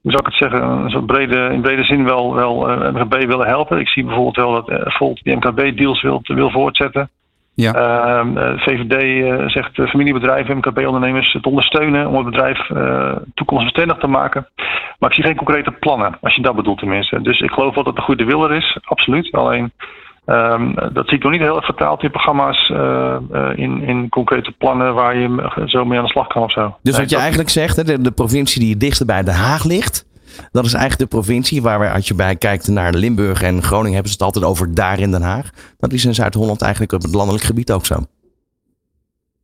hoe zou ik het zeggen, een soort brede, in brede zin wel, wel MKB willen helpen. Ik zie bijvoorbeeld wel dat Volt die MKB-deals wil, wil voortzetten. Ja. Ehm, eh, VVD eh, zegt eh, familiebedrijven, MKB-ondernemers te ondersteunen om het bedrijf eh, toekomstbestendig te maken. Maar ik zie geen concrete plannen, als je dat bedoelt tenminste. Dus ik geloof wel dat de goede wil er is, absoluut. Alleen ehm, dat zie ik nog niet heel erg vertaald in programma's, eh, eh, in, in concrete plannen waar je zo mee aan de slag kan of zo. Dus wat je dat- eigenlijk zegt, hè, de, de provincie die het dichtst bij Den Haag ligt. Dat is eigenlijk de provincie waar we, als je bij kijkt naar Limburg en Groningen, hebben ze het altijd over daar in Den Haag. Dat is in Zuid-Holland eigenlijk op het landelijk gebied ook zo.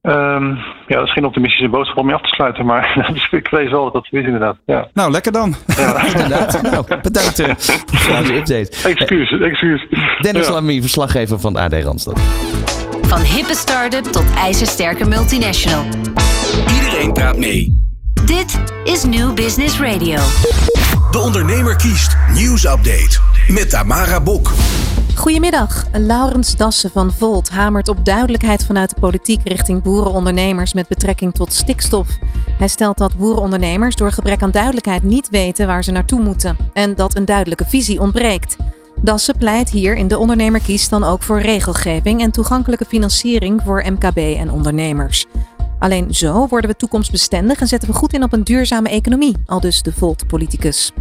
Ehm, ja, dat is geen optimistische boodschap om mee af te sluiten, maar <laughs> dus ik vrees wel dat dat is inderdaad. Ja. Nou, lekker dan. <laughs> Inderdaad. nou, bedankt eh, voor deze <laughs> update. Excuus, excuus. Dennis Ja. Lamy, verslaggever van de AD Randstad. Van hippe start-up tot ijzersterke multinational. Iedereen praat mee. Dit is New Business Radio. De Ondernemer kiest. Nieuwsupdate. Met Tamara Bok. Goedemiddag. Laurens Dassen van Volt hamert op duidelijkheid vanuit de politiek richting boerenondernemers met betrekking tot stikstof. Hij stelt dat boerenondernemers door gebrek aan duidelijkheid niet weten waar ze naartoe moeten en dat een duidelijke visie ontbreekt. Dassen pleit hier in de ondernemer kiest dan ook voor regelgeving en toegankelijke financiering voor MKB en ondernemers. Alleen zo worden we toekomstbestendig en zetten we goed in op een duurzame economie, al dus de Volt-politicus.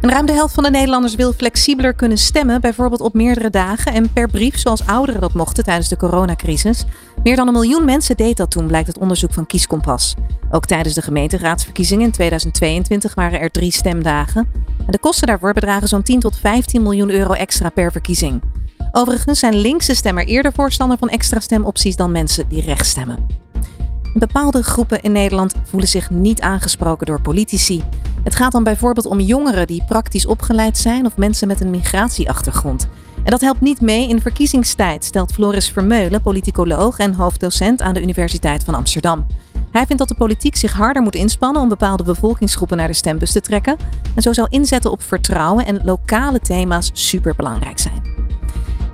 En ruim de helft van de Nederlanders wil flexibeler kunnen stemmen, bijvoorbeeld op meerdere dagen en per brief, zoals ouderen dat mochten tijdens de coronacrisis. Meer dan een miljoen mensen deed dat toen, blijkt het onderzoek van Kieskompas. Ook tijdens de gemeenteraadsverkiezingen in 2022 waren er drie stemdagen. En de kosten daarvoor bedragen zo'n 10 tot 15 miljoen euro extra per verkiezing. Overigens zijn linkse stemmer eerder voorstander van extra stemopties dan mensen die rechts stemmen. Bepaalde groepen in Nederland voelen zich niet aangesproken door politici. Het gaat dan bijvoorbeeld om jongeren die praktisch opgeleid zijn of mensen met een migratieachtergrond. En dat helpt niet mee in verkiezingstijd, stelt Floris Vermeulen, politicoloog en hoofddocent aan de Universiteit van Amsterdam. Hij vindt dat de politiek zich harder moet inspannen om bepaalde bevolkingsgroepen naar de stembus te trekken. En zo zal inzetten op vertrouwen en lokale thema's superbelangrijk zijn.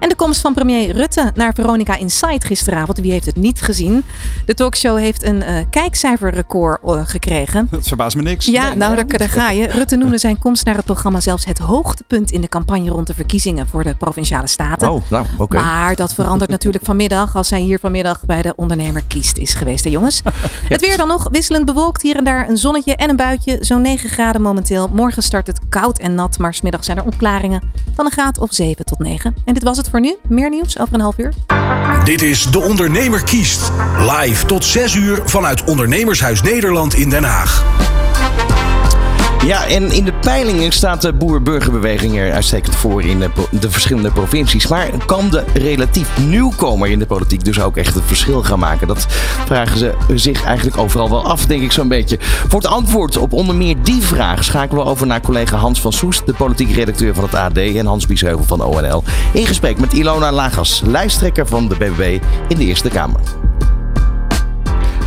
En de komst van premier Rutte naar Veronica Inside gisteravond. Wie heeft het niet gezien? De talkshow heeft een uh, kijkcijferrecord uh, gekregen. <laughs> Dat verbaast me niks. Ja, nou daar, daar, ga je. Rutte noemde zijn komst naar het programma zelfs het hoogtepunt in de campagne rond de verkiezingen voor de Provinciale Staten. Oh, nou, oké. Okay. Maar dat verandert <laughs> natuurlijk vanmiddag als hij hier vanmiddag bij de ondernemer kiest is geweest, hè jongens. <laughs> Het weer dan nog wisselend bewolkt. Hier en daar een zonnetje en een buitje. Zo'n 9 graden momenteel. Morgen start het koud en nat, maar smiddag zijn er opklaringen van een graad of 7 tot 9. En dit was het voor nu. Meer nieuws over een half uur. Dit is De Ondernemer kiest. Live tot 6 uur vanuit Ondernemershuis Nederland in Den Haag. Ja, en in de peilingen staat de boer-burgerbeweging er uitstekend voor in de, de, verschillende provincies. Maar kan de relatief nieuwkomer in de politiek dus ook echt het verschil gaan maken? Dat vragen ze zich eigenlijk overal wel af, denk ik zo'n beetje. Voor het antwoord op onder meer die vraag schakelen we over naar collega Hans van Soest, de politiek redacteur van het AD, en Hans Biesheuvel van ONL. In gesprek met Ilona Lagas, lijsttrekker van de BBB in de Eerste Kamer.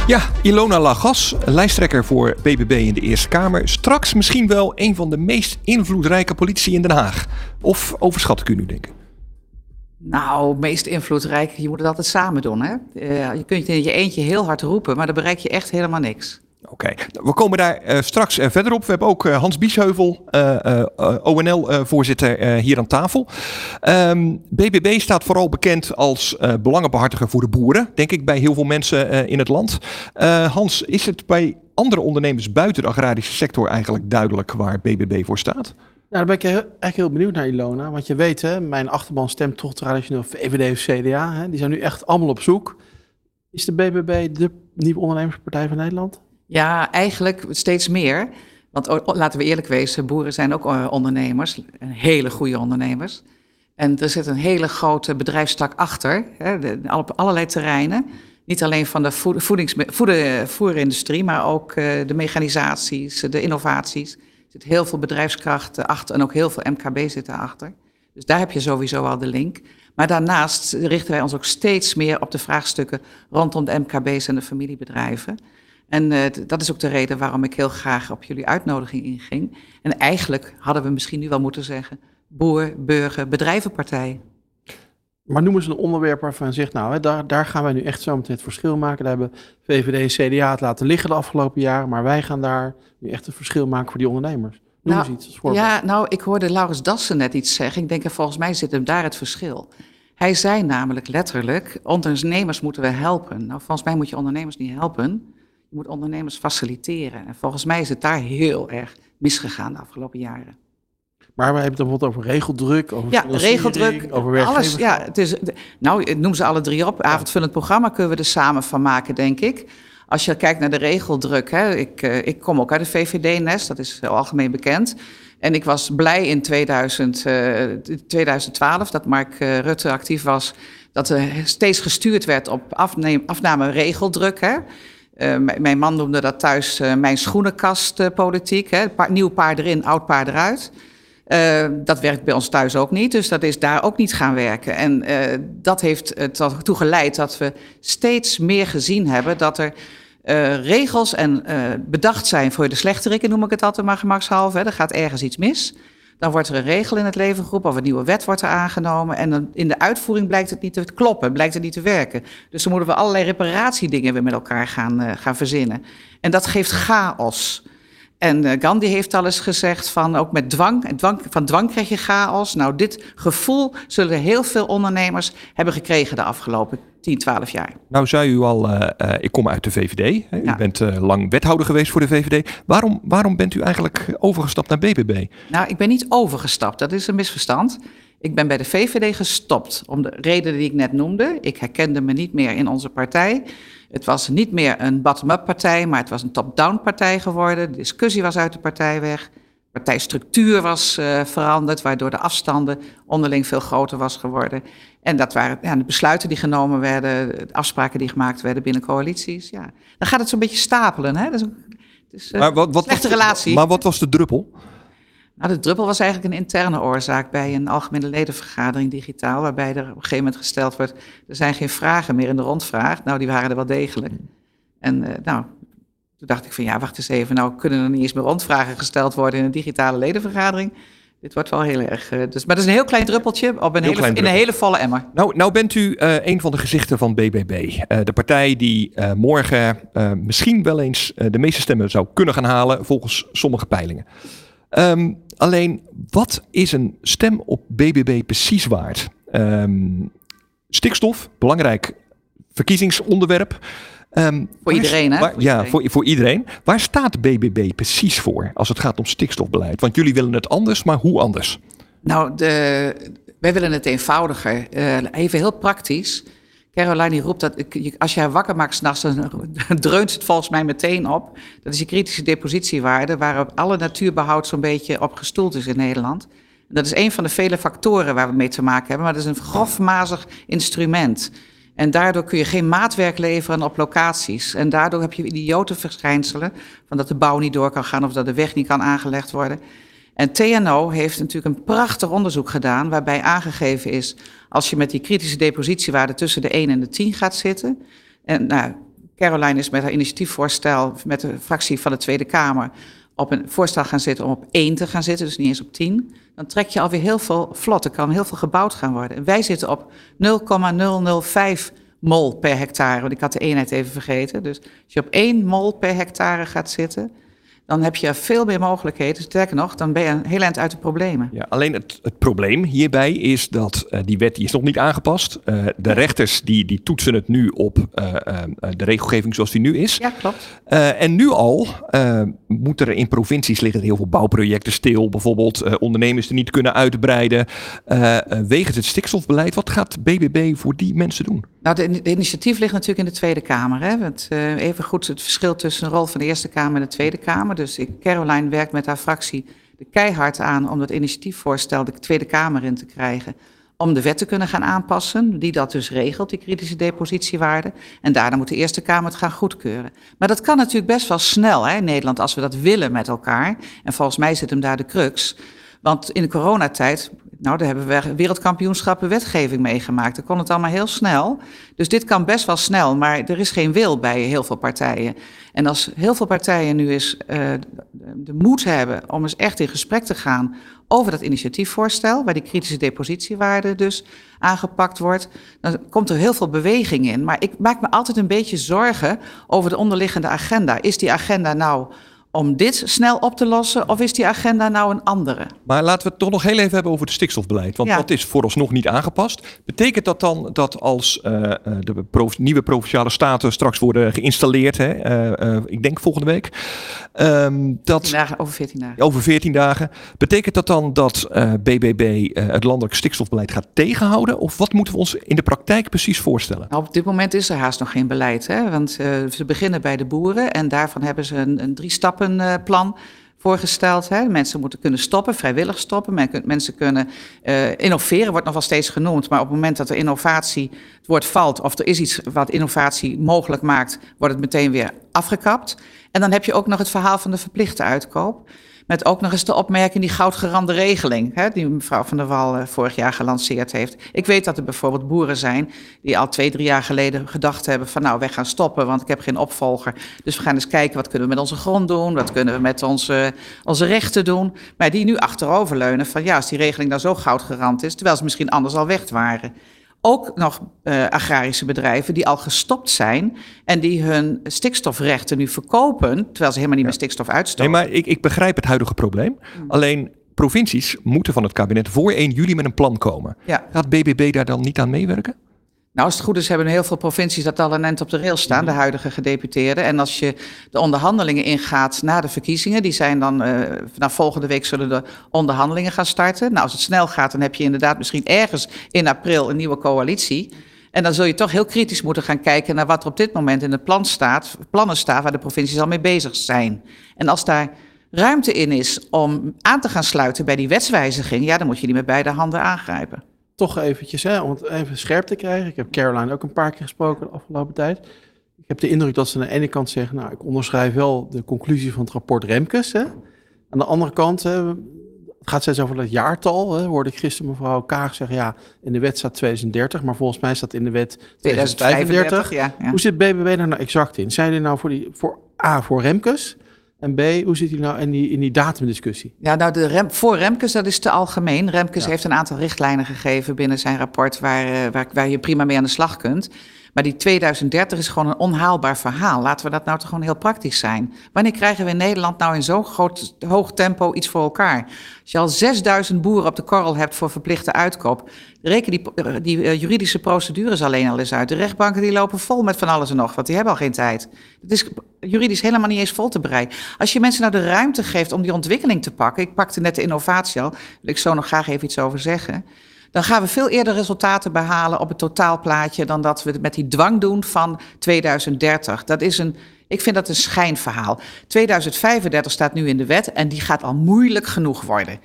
Ja, Ilona Lagas, lijsttrekker voor BBB in de Eerste Kamer. Straks misschien wel een van de meest invloedrijke politici in Den Haag. Of overschat ik u nu, denken? Nou, meest invloedrijk, je moet het altijd samen doen. Hè? Uh, je kunt in je eentje heel hard roepen, maar dan bereik je echt helemaal niks. Oké, we komen daar uh, straks uh, verder op. We hebben ook uh, Hans Biesheuvel, ONL-voorzitter, hier aan tafel. BBB staat vooral bekend als belangenbehartiger voor de boeren, denk ik, bij heel veel mensen in het land. Hans, is het bij andere ondernemers buiten de agrarische sector eigenlijk duidelijk waar BBB voor staat? Nou, daar ben ik echt heel benieuwd naar, Ilona. Want je weet, mijn achterban stemt toch traditioneel VVD of CDA. Hè. Die zijn nu echt allemaal op zoek. Is de BBB de nieuwe ondernemerspartij van Nederland? Ja, eigenlijk steeds meer. Want laten we eerlijk wezen, boeren zijn ook eh, ondernemers, hele goede ondernemers. En er zit een hele grote bedrijfstak achter, hè, op allerlei terreinen. Niet alleen van de voedings, maar ook uh, de mechanisaties, de innovaties. Er zit heel veel bedrijfskrachten achter en ook heel veel MKB zitten achter. Dus daar heb je sowieso al de link. Maar daarnaast richten wij ons ook steeds meer op de vraagstukken rondom de MKB's en de familiebedrijven. En uh, dat is ook de reden waarom ik heel graag op jullie uitnodiging inging. En eigenlijk hadden we misschien nu wel moeten zeggen: boer, burger, bedrijvenpartij. Maar noemen ze een onderwerp waarvan zegt, nou, hè, daar, daar gaan wij nu echt zo meteen het verschil maken. Daar hebben VVD en CDA het laten liggen de afgelopen jaren, maar wij gaan daar nu echt een verschil maken voor die ondernemers. Noem nou, eens iets als Ja, nou, ik hoorde Laurens Dassen net iets zeggen. Ik denk, volgens mij zit hem daar het verschil. Hij zei namelijk letterlijk, ondernemers moeten we helpen. Nou, volgens mij moet je ondernemers niet helpen. Je moet ondernemers faciliteren. En volgens mij is het daar heel erg misgegaan de afgelopen jaren. Maar we hebben het bijvoorbeeld over regeldruk, over ja, regeldruk, over alles. Ja, het is, nou, noem ze alle drie op. Avondvullend programma kunnen we er samen van maken, denk ik. Als je kijkt naar de regeldruk, hè, ik, uh, ik kom ook uit de VVD-nest, dat is algemeen bekend. En ik was blij in 2000, uh, 2012 dat Mark uh, Rutte actief was, dat er steeds gestuurd werd op afneem, afname regeldruk. Hè. Uh, mijn man noemde dat thuis uh, mijn schoenenkastpolitiek. Uh, pa nieuw paard erin, oud paard eruit. dat werkt bij ons thuis ook niet, dus dat is daar ook niet gaan werken. En dat heeft ertoe geleid dat we steeds meer gezien hebben dat er regels en bedacht zijn voor de slechterikken, noem ik het altijd maar gemakshalve. Er gaat ergens iets mis. Dan wordt er een regel in het leven geroepen of een nieuwe wet wordt er aangenomen. En dan in de uitvoering blijkt het niet te kloppen, blijkt het niet te werken. Dus dan moeten we allerlei reparatiedingen weer met elkaar gaan, uh, gaan verzinnen. En dat geeft chaos. En uh, Gandhi heeft al eens gezegd van ook met dwang, dwang, van dwang krijg je chaos. Nou, dit gevoel zullen heel veel ondernemers hebben gekregen de afgelopen 10, 12 jaar. Nou zei u al, uh, uh, ik kom uit de VVD. Hè? Ja. U bent lang wethouder geweest voor de VVD. Waarom, waarom bent u eigenlijk overgestapt naar BBB? Nou, ik ben niet overgestapt. Dat is een misverstand. Ik ben bij de VVD gestopt om de redenen die ik net noemde. Ik herkende me niet meer in onze partij. Het was niet meer een bottom-up partij, maar het was een top-down partij geworden. De discussie was uit de partij weg. De partijstructuur was uh, veranderd, waardoor de afstanden onderling veel groter was geworden. En dat waren ja, de besluiten die genomen werden, de afspraken die gemaakt werden binnen coalities. Ja. Dan gaat het zo'n beetje stapelen. Hè? Dat is een, uh, maar wat, wat slechte was, relatie. Maar wat was de druppel? Nou, de druppel was eigenlijk een interne oorzaak bij een algemene ledenvergadering digitaal, waarbij er op een gegeven moment gesteld wordt, er zijn geen vragen meer in de rondvraag. Nou, die waren er wel degelijk. En uh, nou, toen dacht ik van ja, wacht eens even, nou kunnen er niet eens meer rondvragen gesteld worden in een digitale ledenvergadering. Dit wordt wel heel erg. Uh, dus, maar dat is een heel klein druppeltje op een hele, in een hele volle emmer. Nou, nou bent u uh, een van de gezichten van BBB. Uh, de partij die morgen misschien wel eens de meeste stemmen zou kunnen gaan halen volgens sommige peilingen. Um, alleen, wat is een stem op BBB precies waard? Um, stikstof, belangrijk verkiezingsonderwerp. Um, voor iedereen, hè? Waar, voor ja, iedereen. Voor, voor iedereen. Waar staat BBB precies voor als het gaat om stikstofbeleid? Want jullie willen het anders, maar hoe anders? Nou, de, wij willen het eenvoudiger. Uh, even heel praktisch. Caroline die roept dat als je haar wakker maakt s'nachts, dan <laughs> dreunt het volgens mij meteen op. Dat is die kritische depositiewaarde, waarop alle natuurbehoud zo'n beetje op gestoeld is in Nederland. En dat is een van de vele factoren waar we mee te maken hebben, maar dat is een grofmazig instrument. En daardoor kun je geen maatwerk leveren op locaties. En daardoor heb je idiote verschijnselen, van dat de bouw niet door kan gaan of dat de weg niet kan aangelegd worden. En TNO heeft natuurlijk een prachtig onderzoek gedaan waarbij aangegeven is als je met die kritische depositiewaarde tussen de 1 en de 10 gaat zitten. En nou, Caroline is met haar initiatiefvoorstel met de fractie van de Tweede Kamer op een voorstel gaan zitten om op 1 te gaan zitten, dus niet eens op 10. Dan trek je alweer heel veel vlot. Er kan heel veel gebouwd gaan worden. En wij zitten op 0,005 mol per hectare, want ik had de eenheid even vergeten. Dus als je op 1 mol per hectare gaat zitten, dan heb je veel meer mogelijkheden. Sterker nog, dan ben je een heel eind uit de problemen. Ja, alleen het, het probleem hierbij is dat uh, die wet die is nog niet aangepast. Uh, de rechters die, die toetsen het nu op uh, de regelgeving zoals die nu is. Ja, klopt. en nu al moeten er in provincies liggen heel veel bouwprojecten stil. Bijvoorbeeld ondernemers die niet kunnen uitbreiden. wegens het stikstofbeleid. Wat gaat BBB voor die mensen doen? Nou, de, de initiatief ligt natuurlijk in de Tweede Kamer. Hè? Want, even goed het verschil tussen de rol van de Eerste Kamer en de Tweede Kamer. Dus ik, Caroline werkt met haar fractie er keihard aan om dat initiatiefvoorstel de Tweede Kamer in te krijgen. Om de wet te kunnen gaan aanpassen, die dat dus regelt, die kritische depositiewaarde. En daarna moet de Eerste Kamer het gaan goedkeuren. Maar dat kan natuurlijk best wel snel hè, in Nederland als we dat willen met elkaar. En volgens mij zit hem daar de crux. Want in de coronatijd, nou, daar hebben we wereldkampioenschappen wetgeving meegemaakt. Dan kon het allemaal heel snel. Dus dit kan best wel snel, maar er is geen wil bij heel veel partijen. En als heel veel partijen nu eens uh, de moed hebben om eens echt in gesprek te gaan over dat initiatiefvoorstel, waar die kritische depositiewaarde dus aangepakt wordt, dan komt er heel veel beweging in. Maar ik maak me altijd een beetje zorgen over de onderliggende agenda. Is die agenda nou om dit snel op te lossen? Of is die agenda nou een andere? Maar laten we het toch nog heel even hebben over het stikstofbeleid. Want ja. dat is vooralsnog niet aangepast. Betekent dat dan dat als uh, de prof, nieuwe provinciale staten straks worden geïnstalleerd, hè, uh, uh, ik denk volgende week, um, dat, dagen, over 14 dagen. Over 14 dagen. Betekent dat dan dat BBB het landelijk stikstofbeleid gaat tegenhouden? Of wat moeten we ons in de praktijk precies voorstellen? Nou, op dit moment is er haast nog geen beleid. Hè? Want ze beginnen bij de boeren en daarvan hebben ze een, een drie stappen plan voorgesteld. Hè. Mensen moeten kunnen stoppen, vrijwillig stoppen. Mensen kunnen uh, innoveren, wordt nog wel steeds genoemd. Maar op het moment dat er innovatie, het woord valt... of er is iets wat innovatie mogelijk maakt... wordt het meteen weer afgekapt. En dan heb je ook nog het verhaal van de verplichte uitkoop. Met ook nog eens de opmerking die goudgerande regeling, hè, die mevrouw Van der Wal eh, vorig jaar gelanceerd heeft. Ik weet dat er bijvoorbeeld boeren zijn die al twee, drie jaar geleden gedacht hebben van nou, wij gaan stoppen, want ik heb geen opvolger. Dus we gaan eens kijken wat kunnen we met onze grond doen, wat kunnen we met onze, onze rechten doen. Maar die nu achteroverleunen van ja, als die regeling nou zo goudgerand is, terwijl ze misschien anders al weg waren ook nog uh, agrarische bedrijven die al gestopt zijn en die hun stikstofrechten nu verkopen, terwijl ze helemaal niet meer stikstof uitstoten. Nee, maar ik, ik begrijp het huidige probleem. Mm. Alleen provincies moeten van het kabinet voor 1 juli met een plan komen. Ja. Gaat BBB daar dan niet aan meewerken? Nou, als het goed is, hebben heel veel provincies dat al een end op de rails staan, de huidige gedeputeerden. En als je de onderhandelingen ingaat na de verkiezingen, die zijn dan, uh, vanaf volgende week zullen de onderhandelingen gaan starten. Nou, als het snel gaat, dan heb je inderdaad misschien ergens in april een nieuwe coalitie. En dan zul je toch heel kritisch moeten gaan kijken naar wat er op dit moment in het plan staat, plannen staan waar de provincies al mee bezig zijn. En als daar ruimte in is om aan te gaan sluiten bij die wetswijziging, ja, dan moet je die met beide handen aangrijpen toch eventjes, hè, om het even scherp te krijgen. Ik heb Caroline ook een paar keer gesproken de afgelopen tijd. Ik heb de indruk dat ze aan de ene kant zeggen, nou, ik onderschrijf wel de conclusie van het rapport Remkes. Hè. Aan de andere kant, hè, het gaat steeds over dat jaartal. Hè, hoorde ik gisteren mevrouw Kaag zeggen, ja, in de wet staat 2030, maar volgens mij staat in de wet 2035. ja, ja. Hoe zit BBB daar nou exact in? Zijn die nou voor, die, voor A, voor Remkes? En B, hoe zit hij nou in die, in die datumdiscussie? Ja, nou, de rem, voor Remkes, dat is te algemeen. Remkes heeft een aantal richtlijnen gegeven binnen zijn rapport waar, eh, waar, waar je prima mee aan de slag kunt. Maar die 2030 is gewoon een onhaalbaar verhaal. Laten we dat nou toch gewoon heel praktisch zijn. Wanneer krijgen we in Nederland nou in zo'n groot, hoog tempo iets voor elkaar? Als je al 6000 boeren op de korrel hebt voor verplichte uitkoop, reken die, die uh, juridische procedures alleen al eens uit. De rechtbanken die lopen vol met van alles en nog, want die hebben al geen tijd. Het is juridisch helemaal niet eens vol te bereiden. Als je mensen nou de ruimte geeft om die ontwikkeling te pakken, ik pakte net de innovatie al, wil ik zo nog graag even iets over zeggen dan gaan we veel eerder resultaten behalen op het totaalplaatje dan dat we het met die dwang doen van 2030. Dat is een, ik vind dat een schijnverhaal. 2035 staat nu in de wet en die gaat al moeilijk genoeg worden.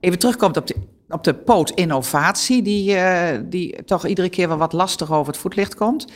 Even terugkomt op de, op de poot innovatie, die, uh, die toch iedere keer wel wat lastig over het voetlicht komt.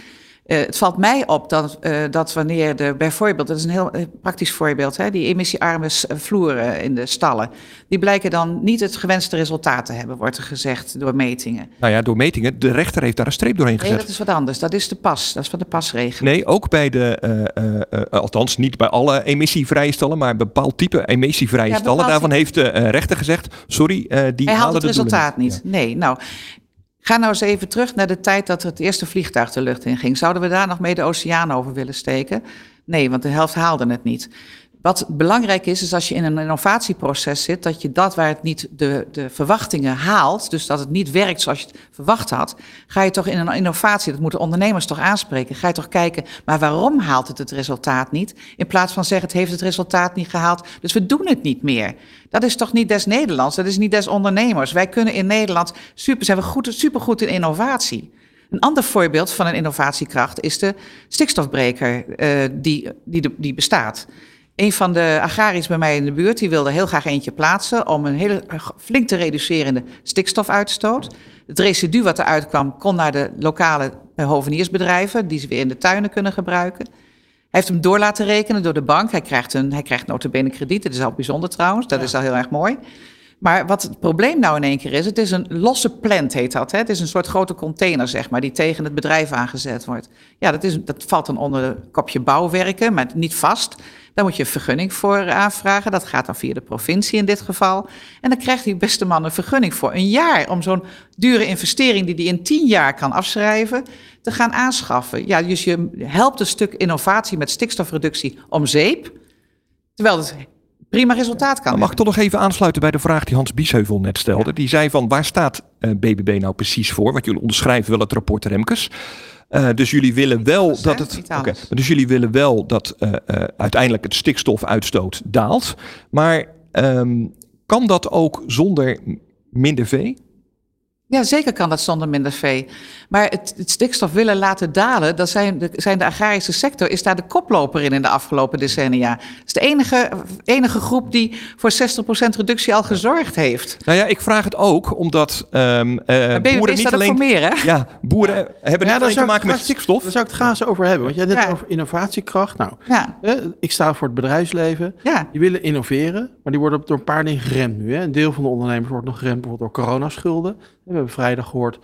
Uh, het valt mij op dat, uh, dat wanneer de, bijvoorbeeld, dat is een heel uh, praktisch voorbeeld, hè, die emissiearme vloeren in de stallen, die blijken dan niet het gewenste resultaat te hebben, wordt er gezegd door metingen. Nou ja, door metingen. De rechter heeft daar een streep doorheen gezet. Nee, dat is wat anders. Dat is de pas. Dat is van de pasregeling. Nee, ook bij de, althans niet bij alle emissievrije stallen, maar een bepaald type emissievrije ja, stallen. Daarvan heeft de rechter gezegd, sorry, die Hij halen het resultaat niet. niet. Ja. Nee, nou, Ga nou eens even terug naar de tijd dat het eerste vliegtuig de lucht in ging. Zouden we daar nog mee de oceaan over willen steken? Nee, want de helft haalde het niet. Wat belangrijk is, is als je in een innovatieproces zit, dat je dat waar het niet de, de verwachtingen haalt, dus dat het niet werkt zoals je het verwacht had, ga je toch in een innovatie, dat moeten ondernemers toch aanspreken, ga je toch kijken, maar waarom haalt het het resultaat niet? In plaats van zeggen, het heeft het resultaat niet gehaald, dus we doen het niet meer. Dat is toch niet des Nederlands, dat is niet des ondernemers. Wij kunnen in Nederland, super, zijn we goed, supergoed in innovatie. Een ander voorbeeld van een innovatiekracht is de stikstofbreker uh, die, die, die bestaat. Een van de agrariërs bij mij in de buurt, die wilde heel graag eentje plaatsen om een hele flink te reduceren in de stikstofuitstoot. Het residu wat eruit kwam, kon naar de lokale hoveniersbedrijven, die ze weer in de tuinen kunnen gebruiken. Hij heeft hem door laten rekenen door de bank. Hij krijgt, een, hij krijgt notabene krediet. Dat is al bijzonder trouwens. Dat ja. is al heel erg mooi. Maar wat het probleem nou in één keer is, het is een losse plant heet dat. Hè? Het is een soort grote container, zeg maar, die tegen het bedrijf aangezet wordt. Ja, dat, is, dat valt dan onder het kopje bouwwerken, maar niet vast. Daar moet je een vergunning voor aanvragen. Dat gaat dan via de provincie in dit geval. En dan krijgt die beste man een vergunning voor een jaar om zo'n dure investering die hij in tien jaar kan afschrijven, te gaan aanschaffen. Ja, dus je helpt een stuk innovatie met stikstofreductie om zeep, terwijl het prima resultaat kan. Mag ik toch nog even aansluiten bij de vraag die Hans Biesheuvel net stelde? Ja. Die zei van waar staat uh, BBB nou precies voor? Want jullie onderschrijven wel het rapport Remkes. Uh, dus jullie willen wel dat, dat het. Okay, dus jullie willen wel dat uh, uiteindelijk het stikstofuitstoot daalt. Maar um, kan dat ook zonder minder vee? Ja, zeker kan dat zonder minder vee. Maar het, het stikstof willen laten dalen, dat zijn de, zijn de agrarische sector, is daar de koploper in in de afgelopen decennia. Het is de enige, enige groep die voor 60% reductie al gezorgd heeft. Nou ja, ik vraag het ook omdat ehm eh BBB boeren niet alleen... voor meer, hè? Ja, boeren hebben Ja, niet alleen te zou ik maken met stikstof. Daar zou ik het graag eens over hebben. Want jij had net Ja. over innovatiekracht. Nou, Ja, hè, ik sta voor het bedrijfsleven. ja. Die willen innoveren, maar die worden door een paar dingen geremd nu. Hè. Een deel van de ondernemers wordt nog geremd bijvoorbeeld door coronaschulden. We hebben vrijdag gehoord,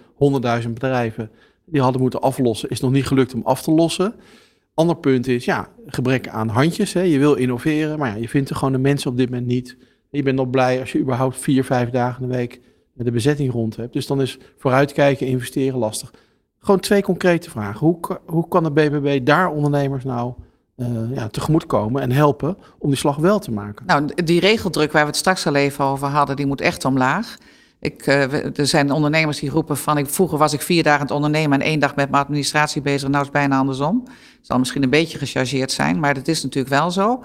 100.000 bedrijven die hadden moeten aflossen. Is nog niet gelukt om af te lossen. Ander punt is, ja, gebrek aan handjes. Hè. Je wil innoveren, maar ja, je vindt er gewoon de mensen op dit moment niet. Je bent nog blij als je überhaupt vier, vijf dagen in de week de bezetting rond hebt. Dus dan is vooruitkijken, investeren lastig. Gewoon twee concrete vragen. Hoe, hoe kan de BBB daar ondernemers nou eh ja, tegemoetkomen en helpen om die slag wel te maken? Nou, die regeldruk waar we het straks al even over hadden, die moet echt omlaag. Ik, eh, er zijn ondernemers die roepen van, ik, vroeger was ik vier dagen aan het ondernemen en één dag met mijn administratie bezig. Nou is het bijna andersom. Het zal misschien een beetje gechargeerd zijn, maar dat is natuurlijk wel zo.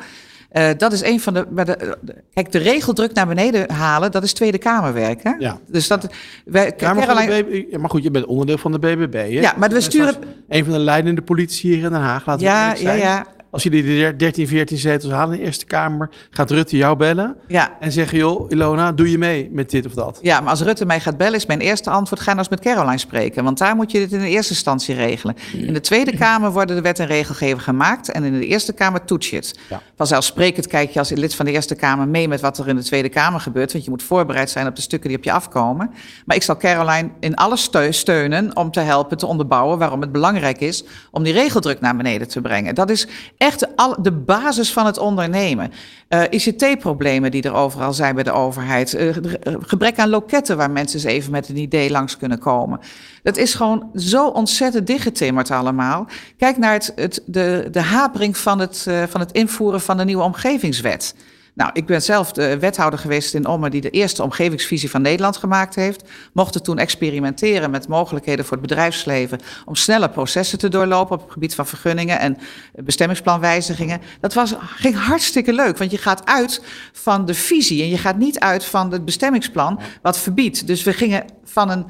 Eh, dat is een van de, maar de, Kijk, de regeldruk naar beneden halen, dat is Tweede Kamerwerk. Hè? Ja. Dus dat. Wij, Ja, maar, Caroline- BB goed, je bent onderdeel van de BBB. Hè? Ja, maar we sturen- Een van de leidende politici hier in Den Haag. Laten we ja, ja, ja, Als jullie de 13, 14 zetels halen in de Eerste Kamer, gaat Rutte jou bellen ja. en zeggen: joh, Ilona, doe je mee met dit of dat? Ja, maar als Rutte mij gaat bellen, is mijn eerste antwoord: ga nou eens met Caroline spreken. Want daar moet je dit in de eerste instantie regelen. In de Tweede Kamer worden de wet en regelgeving gemaakt. En in de Eerste Kamer toets je het. Ja. Vanzelfsprekend kijk je als lid van de Eerste Kamer mee met wat er in de Tweede Kamer gebeurt. Want je moet voorbereid zijn op de stukken die op je afkomen. Maar ik zal Caroline in alles steu- steunen om te helpen te onderbouwen waarom het belangrijk is om die regeldruk naar beneden te brengen. Dat is echt de, basis van het ondernemen. Eh, ICT-problemen die er overal zijn bij de overheid. Eh, eh, gebrek aan loketten waar mensen eens even met een idee langs kunnen komen. Dat is gewoon zo ontzettend dichtgetimmerd allemaal. Kijk naar het, het, de, de hapering van het, van het invoeren van de nieuwe omgevingswet. Nou, ik ben zelf de wethouder geweest in Ommen die de eerste omgevingsvisie van Nederland gemaakt heeft. Mochten toen experimenteren met mogelijkheden voor het bedrijfsleven om sneller processen te doorlopen op het gebied van vergunningen en bestemmingsplanwijzigingen. Dat was, ging hartstikke leuk, want je gaat uit van de visie en je gaat niet uit van het bestemmingsplan wat verbiedt. Dus we gingen van een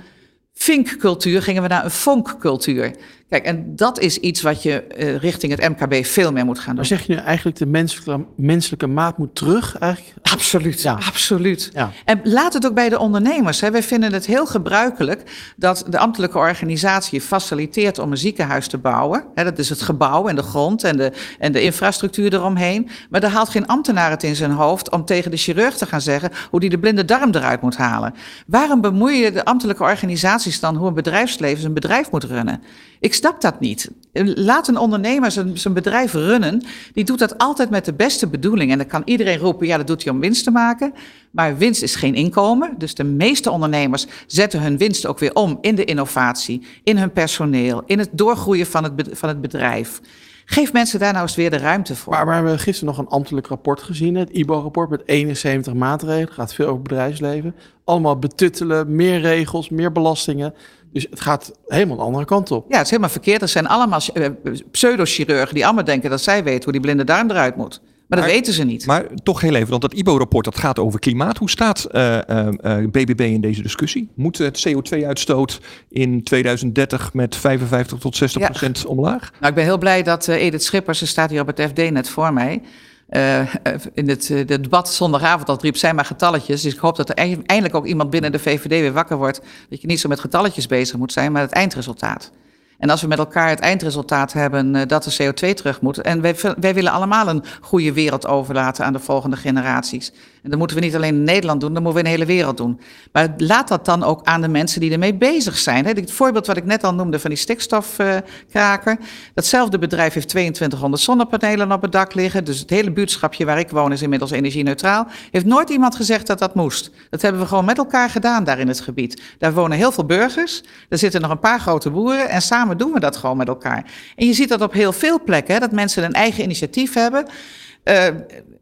vinkcultuur gingen we naar een fonkcultuur. Kijk, en dat is iets wat je eh, richting het MKB veel meer moet gaan doen. Maar zeg je nu eigenlijk de menselijke, menselijke maat moet terug? Eigenlijk? Absoluut, Ja. absoluut. Ja. En laat het ook bij de ondernemers. Hè. Wij vinden het heel gebruikelijk dat de ambtelijke organisatie faciliteert om een ziekenhuis te bouwen. Hè, dat is het gebouw en de grond en de, en de infrastructuur eromheen. Maar daar haalt geen ambtenaar het in zijn hoofd om tegen de chirurg te gaan zeggen hoe die de blinde darm eruit moet halen. Waarom bemoeien de ambtelijke organisaties dan hoe een bedrijfsleven zijn bedrijf moet runnen? Ik snap dat niet. Laat een ondernemer zijn, zijn bedrijf runnen. Die doet dat altijd met de beste bedoeling. En dan kan iedereen roepen, ja, dat doet hij om winst te maken. Maar winst is geen inkomen. Dus de meeste ondernemers zetten hun winst ook weer om in de innovatie, in hun personeel, in het doorgroeien van het, van het bedrijf. Geef mensen daar nou eens weer de ruimte voor. Maar, maar we hebben gisteren nog een ambtelijk rapport gezien, het IBO-rapport met 71 maatregelen. Het gaat veel over bedrijfsleven. Allemaal betuttelen, meer regels, meer belastingen. Dus het gaat helemaal de andere kant op. Ja, het is helemaal verkeerd. Er zijn allemaal eh, pseudochirurgen die allemaal denken dat zij weten hoe die blinde darm eruit moet. Maar dat Maar- weten ze niet. Maar toch heel even, want dat IBO-rapport dat gaat over klimaat. Hoe staat eh, eh, eh, BBB in deze discussie? Moet het CO2-uitstoot in 2030 met 55 tot 60 procent omlaag? Nou, ik ben heel blij dat eh, Edith Schippers, ze staat hier op het FD net voor mij. eh, <laughs> in het, eh, debat zondagavond al riep zij maar getalletjes. Dus ik hoop dat er ei- eindelijk ook iemand binnen de VVD weer wakker wordt. Dat je niet zo met getalletjes bezig moet zijn, maar het eindresultaat. En als we met elkaar het eindresultaat hebben eh, dat de CO2 terug moet. En wij, wij willen allemaal een goede wereld overlaten aan de volgende generaties. En dat moeten we niet alleen in Nederland doen, dat moeten we in de hele wereld doen. Maar laat dat dan ook aan de mensen die ermee bezig zijn. Het voorbeeld wat ik net al noemde van die stikstofkraker. Datzelfde bedrijf heeft 2200 zonnepanelen op het dak liggen. Dus het hele buurtschapje waar ik woon is inmiddels energie-neutraal. Heeft nooit iemand gezegd dat dat moest. Dat hebben we gewoon met elkaar gedaan daar in het gebied. Daar wonen heel veel burgers. Er zitten nog een paar grote boeren. En samen doen we dat gewoon met elkaar. En je ziet dat op heel veel plekken. Dat mensen een eigen initiatief hebben. Eh,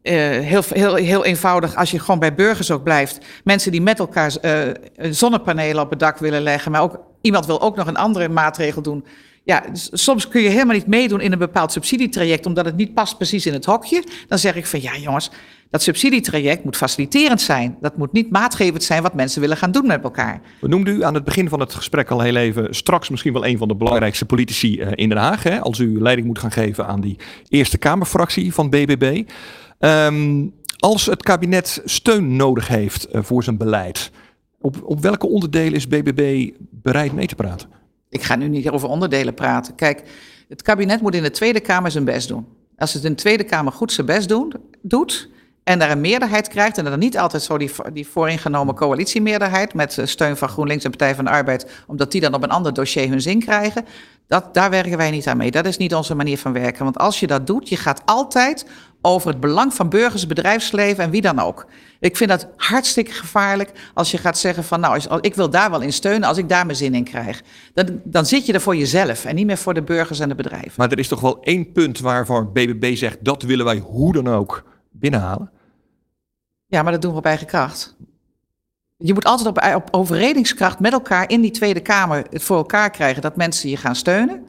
eh, heel, heel, heel eenvoudig, als je gewoon bij burgers ook blijft. Mensen die met elkaar eh, zonnepanelen op het dak willen leggen. Maar ook iemand wil ook nog een andere maatregel doen. Ja, soms kun je helemaal niet meedoen in een bepaald subsidietraject, omdat het niet past precies in het hokje. Dan zeg ik van ja, jongens, Dat subsidietraject moet faciliterend zijn. Dat moet niet maatgevend zijn wat mensen willen gaan doen met elkaar. We noemden u aan het begin van het gesprek al heel even straks misschien wel een van de belangrijkste politici eh, in Den Haag. Hè, als u leiding moet gaan geven aan die Eerste Kamerfractie van BBB. Ehm, als het kabinet steun nodig heeft eh, voor zijn beleid, op, op welke onderdelen is BBB bereid mee te praten? Ik ga nu niet over onderdelen praten. Kijk, het kabinet moet in de Tweede Kamer zijn best doen. Als het in de Tweede Kamer goed zijn best doen, doet en daar een meerderheid krijgt, en dan niet altijd zo die, die vooringenomen coalitiemeerderheid met eh, steun van GroenLinks en Partij van de Arbeid, omdat die dan op een ander dossier hun zin krijgen, dat, daar werken wij niet aan mee. Dat is niet onze manier van werken. Want als je dat doet, je gaat altijd over het belang van burgers, bedrijfsleven en wie dan ook. Ik vind dat hartstikke gevaarlijk als je gaat zeggen van nou, ik wil daar wel in steunen als ik daar mijn zin in krijg. Dan, dan zit je er voor jezelf en niet meer voor de burgers en de bedrijven. Maar er is toch wel één punt waarvan BBB zegt dat willen wij hoe dan ook binnenhalen? Ja, maar dat doen we op eigen kracht. Je moet altijd op, op overredingskracht met elkaar in die Tweede Kamer het voor elkaar krijgen dat mensen je gaan steunen.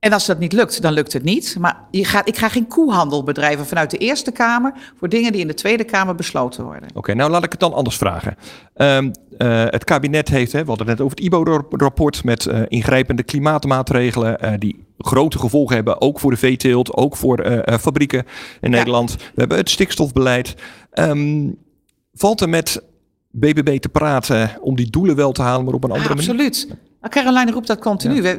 En als dat niet lukt, dan lukt het niet. Maar je gaat, ik ga geen koehandel bedrijven vanuit de Eerste Kamer voor dingen die in de Tweede Kamer besloten worden. Oké, nou laat ik het dan anders vragen. Um, uh, het kabinet heeft, hè, we hadden het net over het IBO-rapport met uh, ingrijpende klimaatmaatregelen uh, die grote gevolgen hebben, ook voor de veeteelt, ook voor fabrieken in ja. Nederland. We hebben het stikstofbeleid. Um, valt er met BBB te praten om die doelen wel te halen, maar op een andere manier? Absoluut. Nou, Caroline roept dat continu. Ja.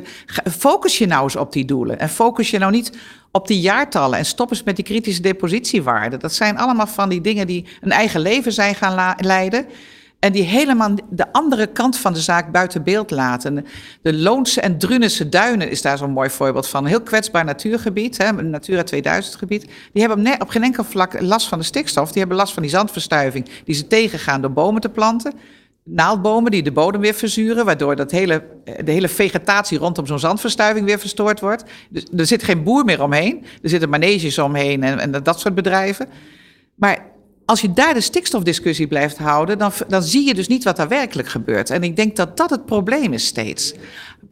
Focus je nou eens op die doelen. En focus je nou niet op die jaartallen. En stop eens met die kritische depositiewaarden. Dat zijn allemaal van die dingen die een eigen leven zijn gaan leiden. En die helemaal de andere kant van de zaak buiten beeld laten. De Loonse en Drunense duinen is daar zo'n mooi voorbeeld van. Een heel kwetsbaar natuurgebied, hè, een Natura 2000 gebied. Die hebben op geen enkel vlak last van de stikstof. Die hebben last van die zandverstuiving die ze tegengaan door bomen te planten naaldbomen die de bodem weer verzuren, waardoor dat hele, de hele vegetatie rondom zo'n zandverstuiving weer verstoord wordt. Dus er zit geen boer meer omheen, er zitten maneges omheen en, en dat soort bedrijven. Maar als je daar de stikstofdiscussie blijft houden, dan, dan zie je dus niet wat daar werkelijk gebeurt. En ik denk dat dat het probleem is steeds.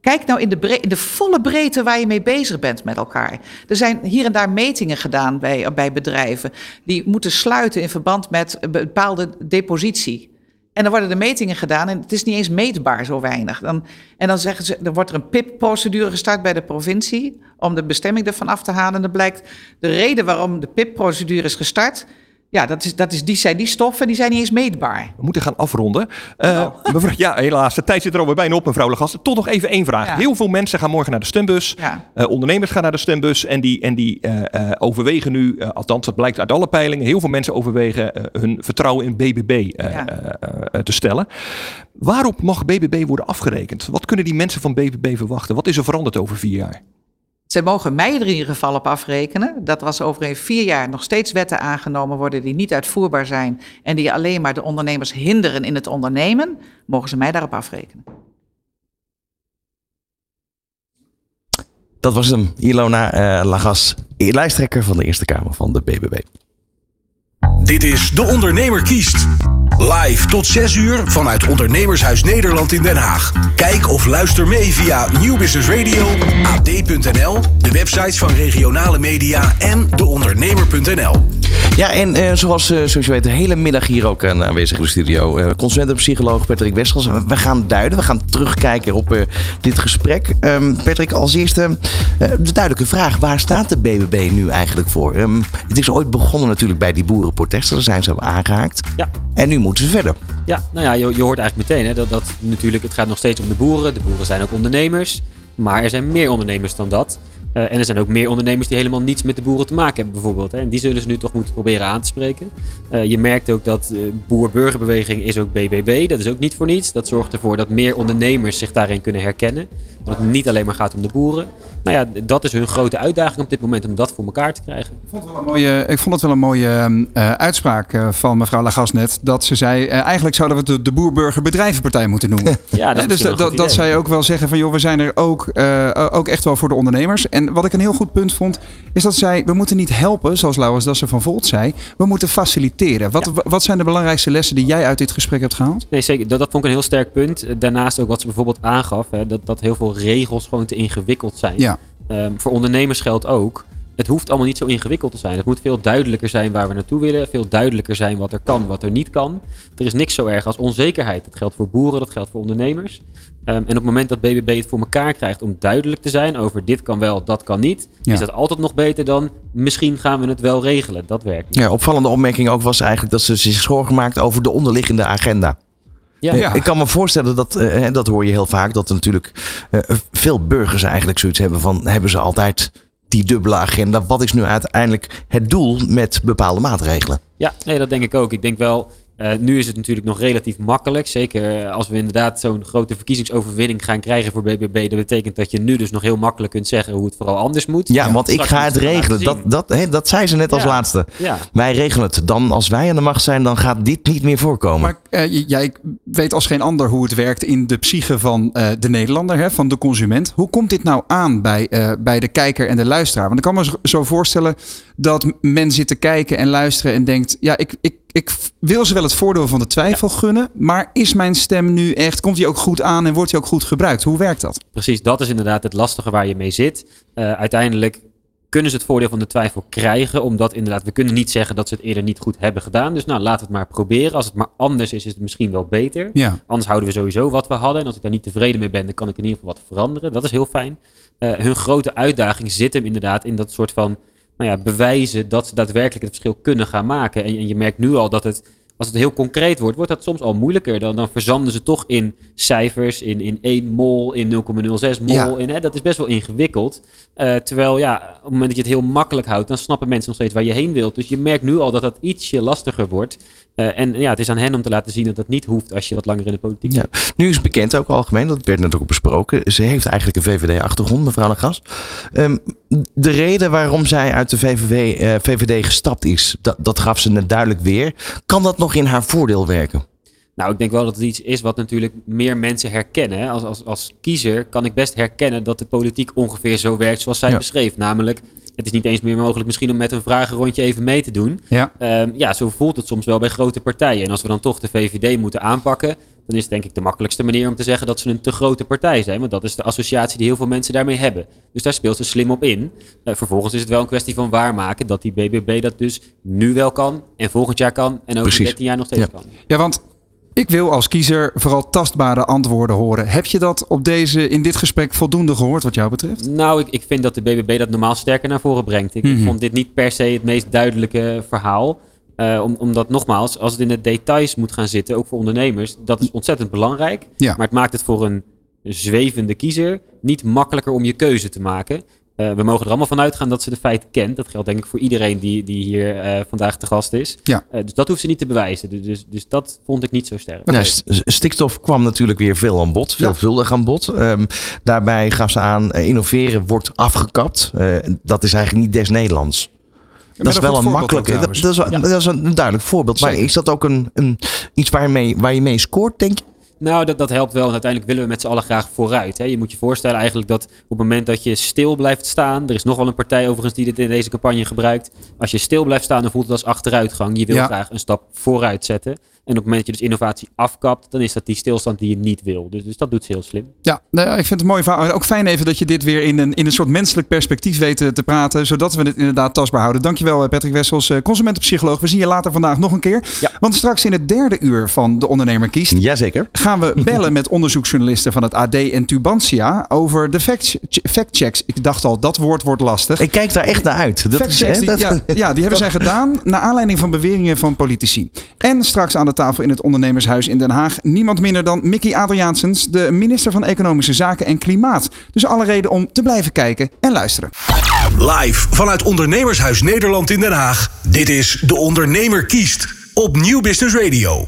Kijk nou in de, in de volle breedte waar je mee bezig bent met elkaar. Er zijn hier en daar metingen gedaan bij, bij bedrijven die moeten sluiten in verband met een bepaalde depositie. En dan worden de metingen gedaan en het is niet eens meetbaar zo weinig. Dan, en dan zeggen ze, er wordt er een PIP-procedure gestart bij de provincie om de bestemming ervan af te halen. En dan blijkt de reden waarom de PIP-procedure is gestart, ja, dat is, dat is, die zijn die stoffen, die zijn niet eens meetbaar. We moeten gaan afronden. Uh, <laughs> mevrouw, ja, helaas, de tijd zit er alweer bijna op, mevrouw Legast. Toch nog even één vraag. Ja. Heel veel mensen gaan morgen naar de stembus. Ja. Uh, ondernemers gaan naar de stembus en die, en die uh, overwegen nu, althans dat blijkt uit alle peilingen, heel veel mensen overwegen hun vertrouwen in BBB ja. te stellen. Waarop mag BBB worden afgerekend? Wat kunnen die mensen van BBB verwachten? Wat is er veranderd over vier jaar? Ze mogen mij er in ieder geval op afrekenen dat als over een vier jaar nog steeds wetten aangenomen worden die niet uitvoerbaar zijn en die alleen maar de ondernemers hinderen in het ondernemen, mogen ze mij daarop afrekenen. Dat was hem, Ilona uh, Lagas, lijsttrekker van de Eerste Kamer van de BBB. Dit is De Ondernemer kiest. Live tot 6 uur vanuit Ondernemershuis Nederland in Den Haag. Kijk of luister mee via Nieuw Business Radio, AD.nl, de websites van regionale media en deondernemer.nl. Ja, en uh, zoals, uh, zoals je weet, de hele middag hier ook uh, aanwezig in de studio. Uh, consumentenpsycholoog Patrick Westels. We gaan duiden, we gaan terugkijken op dit gesprek. Um, Patrick, als eerste de duidelijke vraag. Waar staat de BBB nu eigenlijk voor? Um, het is ooit begonnen natuurlijk bij die boerenprotesten. Daar zijn ze aangehaakt. Ja. En nu ze verder. Ja, nou ja, je, je hoort eigenlijk meteen hè, dat, dat natuurlijk, het gaat nog steeds om de boeren. De boeren zijn ook ondernemers. Maar er zijn meer ondernemers dan dat. Uh, en er zijn ook meer ondernemers die helemaal niets met de boeren te maken hebben, bijvoorbeeld. Hè. En die zullen ze nu toch moeten proberen aan te spreken. Uh, je merkt ook dat uh, boer-burgerbeweging is ook BBB. Dat is ook niet voor niets. Dat zorgt ervoor dat meer ondernemers zich daarin kunnen herkennen. Dat het niet alleen maar gaat om de boeren. Nou ja, dat is hun grote uitdaging op dit moment om dat voor elkaar te krijgen. Ik vond het wel een mooie, ik vond het wel een mooie uitspraak van mevrouw Lagas net. Dat ze zei, eigenlijk zouden we het de, de boer-burger-bedrijvenpartij moeten noemen. <laughs> ja, dat dus dat, dat zij ook wel zeggen van joh, we zijn er ook, ook echt wel voor de ondernemers. En wat ik een heel goed punt vond, is dat zij, we moeten niet helpen, zoals Lauwers Dassen van Volt zei, we moeten faciliteren. Wat, ja. wat zijn de belangrijkste lessen die jij uit dit gesprek hebt gehaald? Nee, zeker. Dat, dat vond ik een heel sterk punt. Daarnaast ook wat ze bijvoorbeeld aangaf, hè, dat, dat heel veel regels gewoon te ingewikkeld zijn. Ja. Um, voor ondernemers geldt ook het hoeft allemaal niet zo ingewikkeld te zijn. Het moet veel duidelijker zijn waar we naartoe willen. Veel duidelijker zijn wat er kan, wat er niet kan. Er is niks zo erg als onzekerheid. Dat geldt voor boeren, dat geldt voor ondernemers. Ehm, en op het moment dat BBB het voor elkaar krijgt om duidelijk te zijn over dit kan wel, dat kan niet, Ja. is dat altijd nog beter dan misschien gaan we het wel regelen. Dat werkt niet. Ja, opvallende opmerking ook was eigenlijk dat ze zich zorgen maakt over de onderliggende agenda. Ja. Eh, Ik kan me voorstellen dat, eh, en dat hoor je heel vaak, dat er natuurlijk eh, veel burgers eigenlijk zoiets hebben van, hebben ze altijd die dubbele agenda? Wat is nu uiteindelijk het doel met bepaalde maatregelen? Ja, nee, dat denk ik ook. Ik denk wel, eh, nu is het natuurlijk nog relatief makkelijk. Zeker eh, als we inderdaad zo'n grote verkiezingsoverwinning gaan krijgen voor BBB. Dat betekent dat je nu dus nog heel makkelijk kunt zeggen hoe het vooral anders moet. Ja, want ik ga het regelen. Dat, dat, hè, dat zei ze net als laatste. Ja. Wij regelen het. Dan als wij aan de macht zijn, dan gaat dit niet meer voorkomen. Maar eh, jij weet als geen ander hoe het werkt in de psyche van eh, de Nederlander, hè, van de consument. Hoe komt dit nou aan bij, eh, bij de kijker en de luisteraar? Want ik kan me zo- voorstellen dat men zit te kijken en luisteren en denkt: ja, ik, ik, ik wil ze wel het voordeel van de twijfel gunnen, maar is mijn stem nu echt, komt die ook goed aan en wordt die ook goed gebruikt? Hoe werkt dat? Precies, dat is inderdaad het lastige waar je mee zit. Eh, uiteindelijk kunnen ze het voordeel van de twijfel krijgen, omdat inderdaad, we kunnen niet zeggen dat ze het eerder niet goed hebben gedaan. Dus nou, laten we het maar proberen. Als het maar anders is, is het misschien wel beter. Ja. Anders houden we sowieso wat we hadden. En als ik daar niet tevreden mee ben, dan kan ik in ieder geval wat veranderen. Dat is heel fijn. Eh, hun grote uitdaging zit hem inderdaad in dat soort van nou ja, bewijzen dat ze daadwerkelijk het verschil kunnen gaan maken. En, en je merkt nu al dat het, als het heel concreet wordt, wordt dat soms al moeilijker. Dan, dan verzanden ze toch in cijfers, in, in 1 mol, in 0,06 mol. Ja. In, hè, dat is best wel ingewikkeld. Eh, terwijl ja, op het moment dat je het heel makkelijk houdt, dan snappen mensen nog steeds waar je heen wilt. Dus je merkt nu al dat dat ietsje lastiger wordt. Eh, en ja, het is aan hen om te laten zien dat dat niet hoeft als je wat langer in de politiek Ja. Nu is bekend ook algemeen, dat werd net ook besproken. Ze heeft eigenlijk een VVD-achtergrond, mevrouw Legas. Ehm de reden waarom zij uit de VVD, eh, VVD gestapt is, dat, dat gaf ze net duidelijk weer. Kan dat nog in haar voordeel werken? Nou, ik denk wel dat het iets is wat natuurlijk meer mensen herkennen. Als, als, als kiezer kan ik best herkennen dat de politiek ongeveer zo werkt zoals zij Ja. beschreef. Namelijk, het is niet eens meer mogelijk misschien om met een vragenrondje even mee te doen. Ja. Ehm, ja, zo voelt het soms wel bij grote partijen. En als we dan toch de VVD moeten aanpakken, dan is het denk ik de makkelijkste manier om te zeggen dat ze een te grote partij zijn. Want dat is de associatie die heel veel mensen daarmee hebben. Dus daar speelt ze slim op in. Eh, vervolgens is het wel een kwestie van waarmaken dat die BBB dat dus nu wel kan en volgend jaar kan en over Precies. 13 jaar nog steeds Ja. kan. Ja, want ik wil als kiezer vooral tastbare antwoorden horen. Heb je dat op deze, in dit gesprek voldoende gehoord wat jou betreft? Nou, ik, ik vind dat de BBB dat normaal sterker naar voren brengt. Ik, ik Mhm. vond dit niet per se het meest duidelijke verhaal. Eh, om, omdat nogmaals, als het in de details moet gaan zitten, ook voor ondernemers, dat is ontzettend belangrijk. Ja. Maar het maakt het voor een zwevende kiezer niet makkelijker om je keuze te maken. Eh, we mogen er allemaal van uitgaan dat ze de feiten kent. Dat geldt denk ik voor iedereen die, die hier eh, vandaag te gast is. Ja. Eh, dus dat hoeft ze niet te bewijzen. Dus, dus, dus dat vond ik niet zo sterk. Ja, st- stikstof kwam natuurlijk weer veel aan bod, veelvuldig aan bod. Ehm, daarbij gaf ze aan, innoveren wordt afgekapt. Eh, dat is eigenlijk niet des Nederlands. Dat is wel een ook makkelijke. Dat, is, wel- dat is een duidelijk voorbeeld. Maar is dat ook een, een, iets waar je, mee, waar je mee scoort, denk je? Nou, dat, dat helpt wel. En uiteindelijk willen we met z'n allen graag vooruit. Hè. Je moet je voorstellen eigenlijk dat op het moment dat je stil blijft staan. Er is nog wel een partij overigens die dit in deze campagne gebruikt. Als je stil blijft staan, dan voelt het als achteruitgang. Je wil Ja. graag een stap vooruit zetten. En op het moment dat je dus innovatie afkapt, dan is dat die stilstand die je niet wil. Dus, dus dat doet ze heel slim. Ja, nou ja, ik vind het een mooi verhaal. Ook fijn even dat je dit weer in een, in een soort menselijk perspectief weet te, te praten. Zodat we het inderdaad tastbaar houden. Dankjewel eh, Patrick Wessels, eh, consumentenpsycholoog. We zien je later vandaag nog een keer. Want straks in het derde uur van De Ondernemer Kiest... Jazeker. gaan we <laughs> bellen met onderzoeksjournalisten van het AD en Tubantia... over de fact- factchecks. Ik dacht al, dat woord wordt lastig. Ik kijk daar echt naar uit. Dat is, Factchecks, hè, die, dat- ja, ja, die hebben <laughs> zij gedaan naar aanleiding van beweringen van politici. En straks aan de tafel in het Ondernemershuis in Den Haag niemand minder dan Mickey Adriaansens, de minister van Economische Zaken en Klimaat. Dus alle reden om te blijven kijken en luisteren. Live vanuit Ondernemershuis Nederland in Den Haag. Dit is De Ondernemer kiest op Nieuw Business Radio.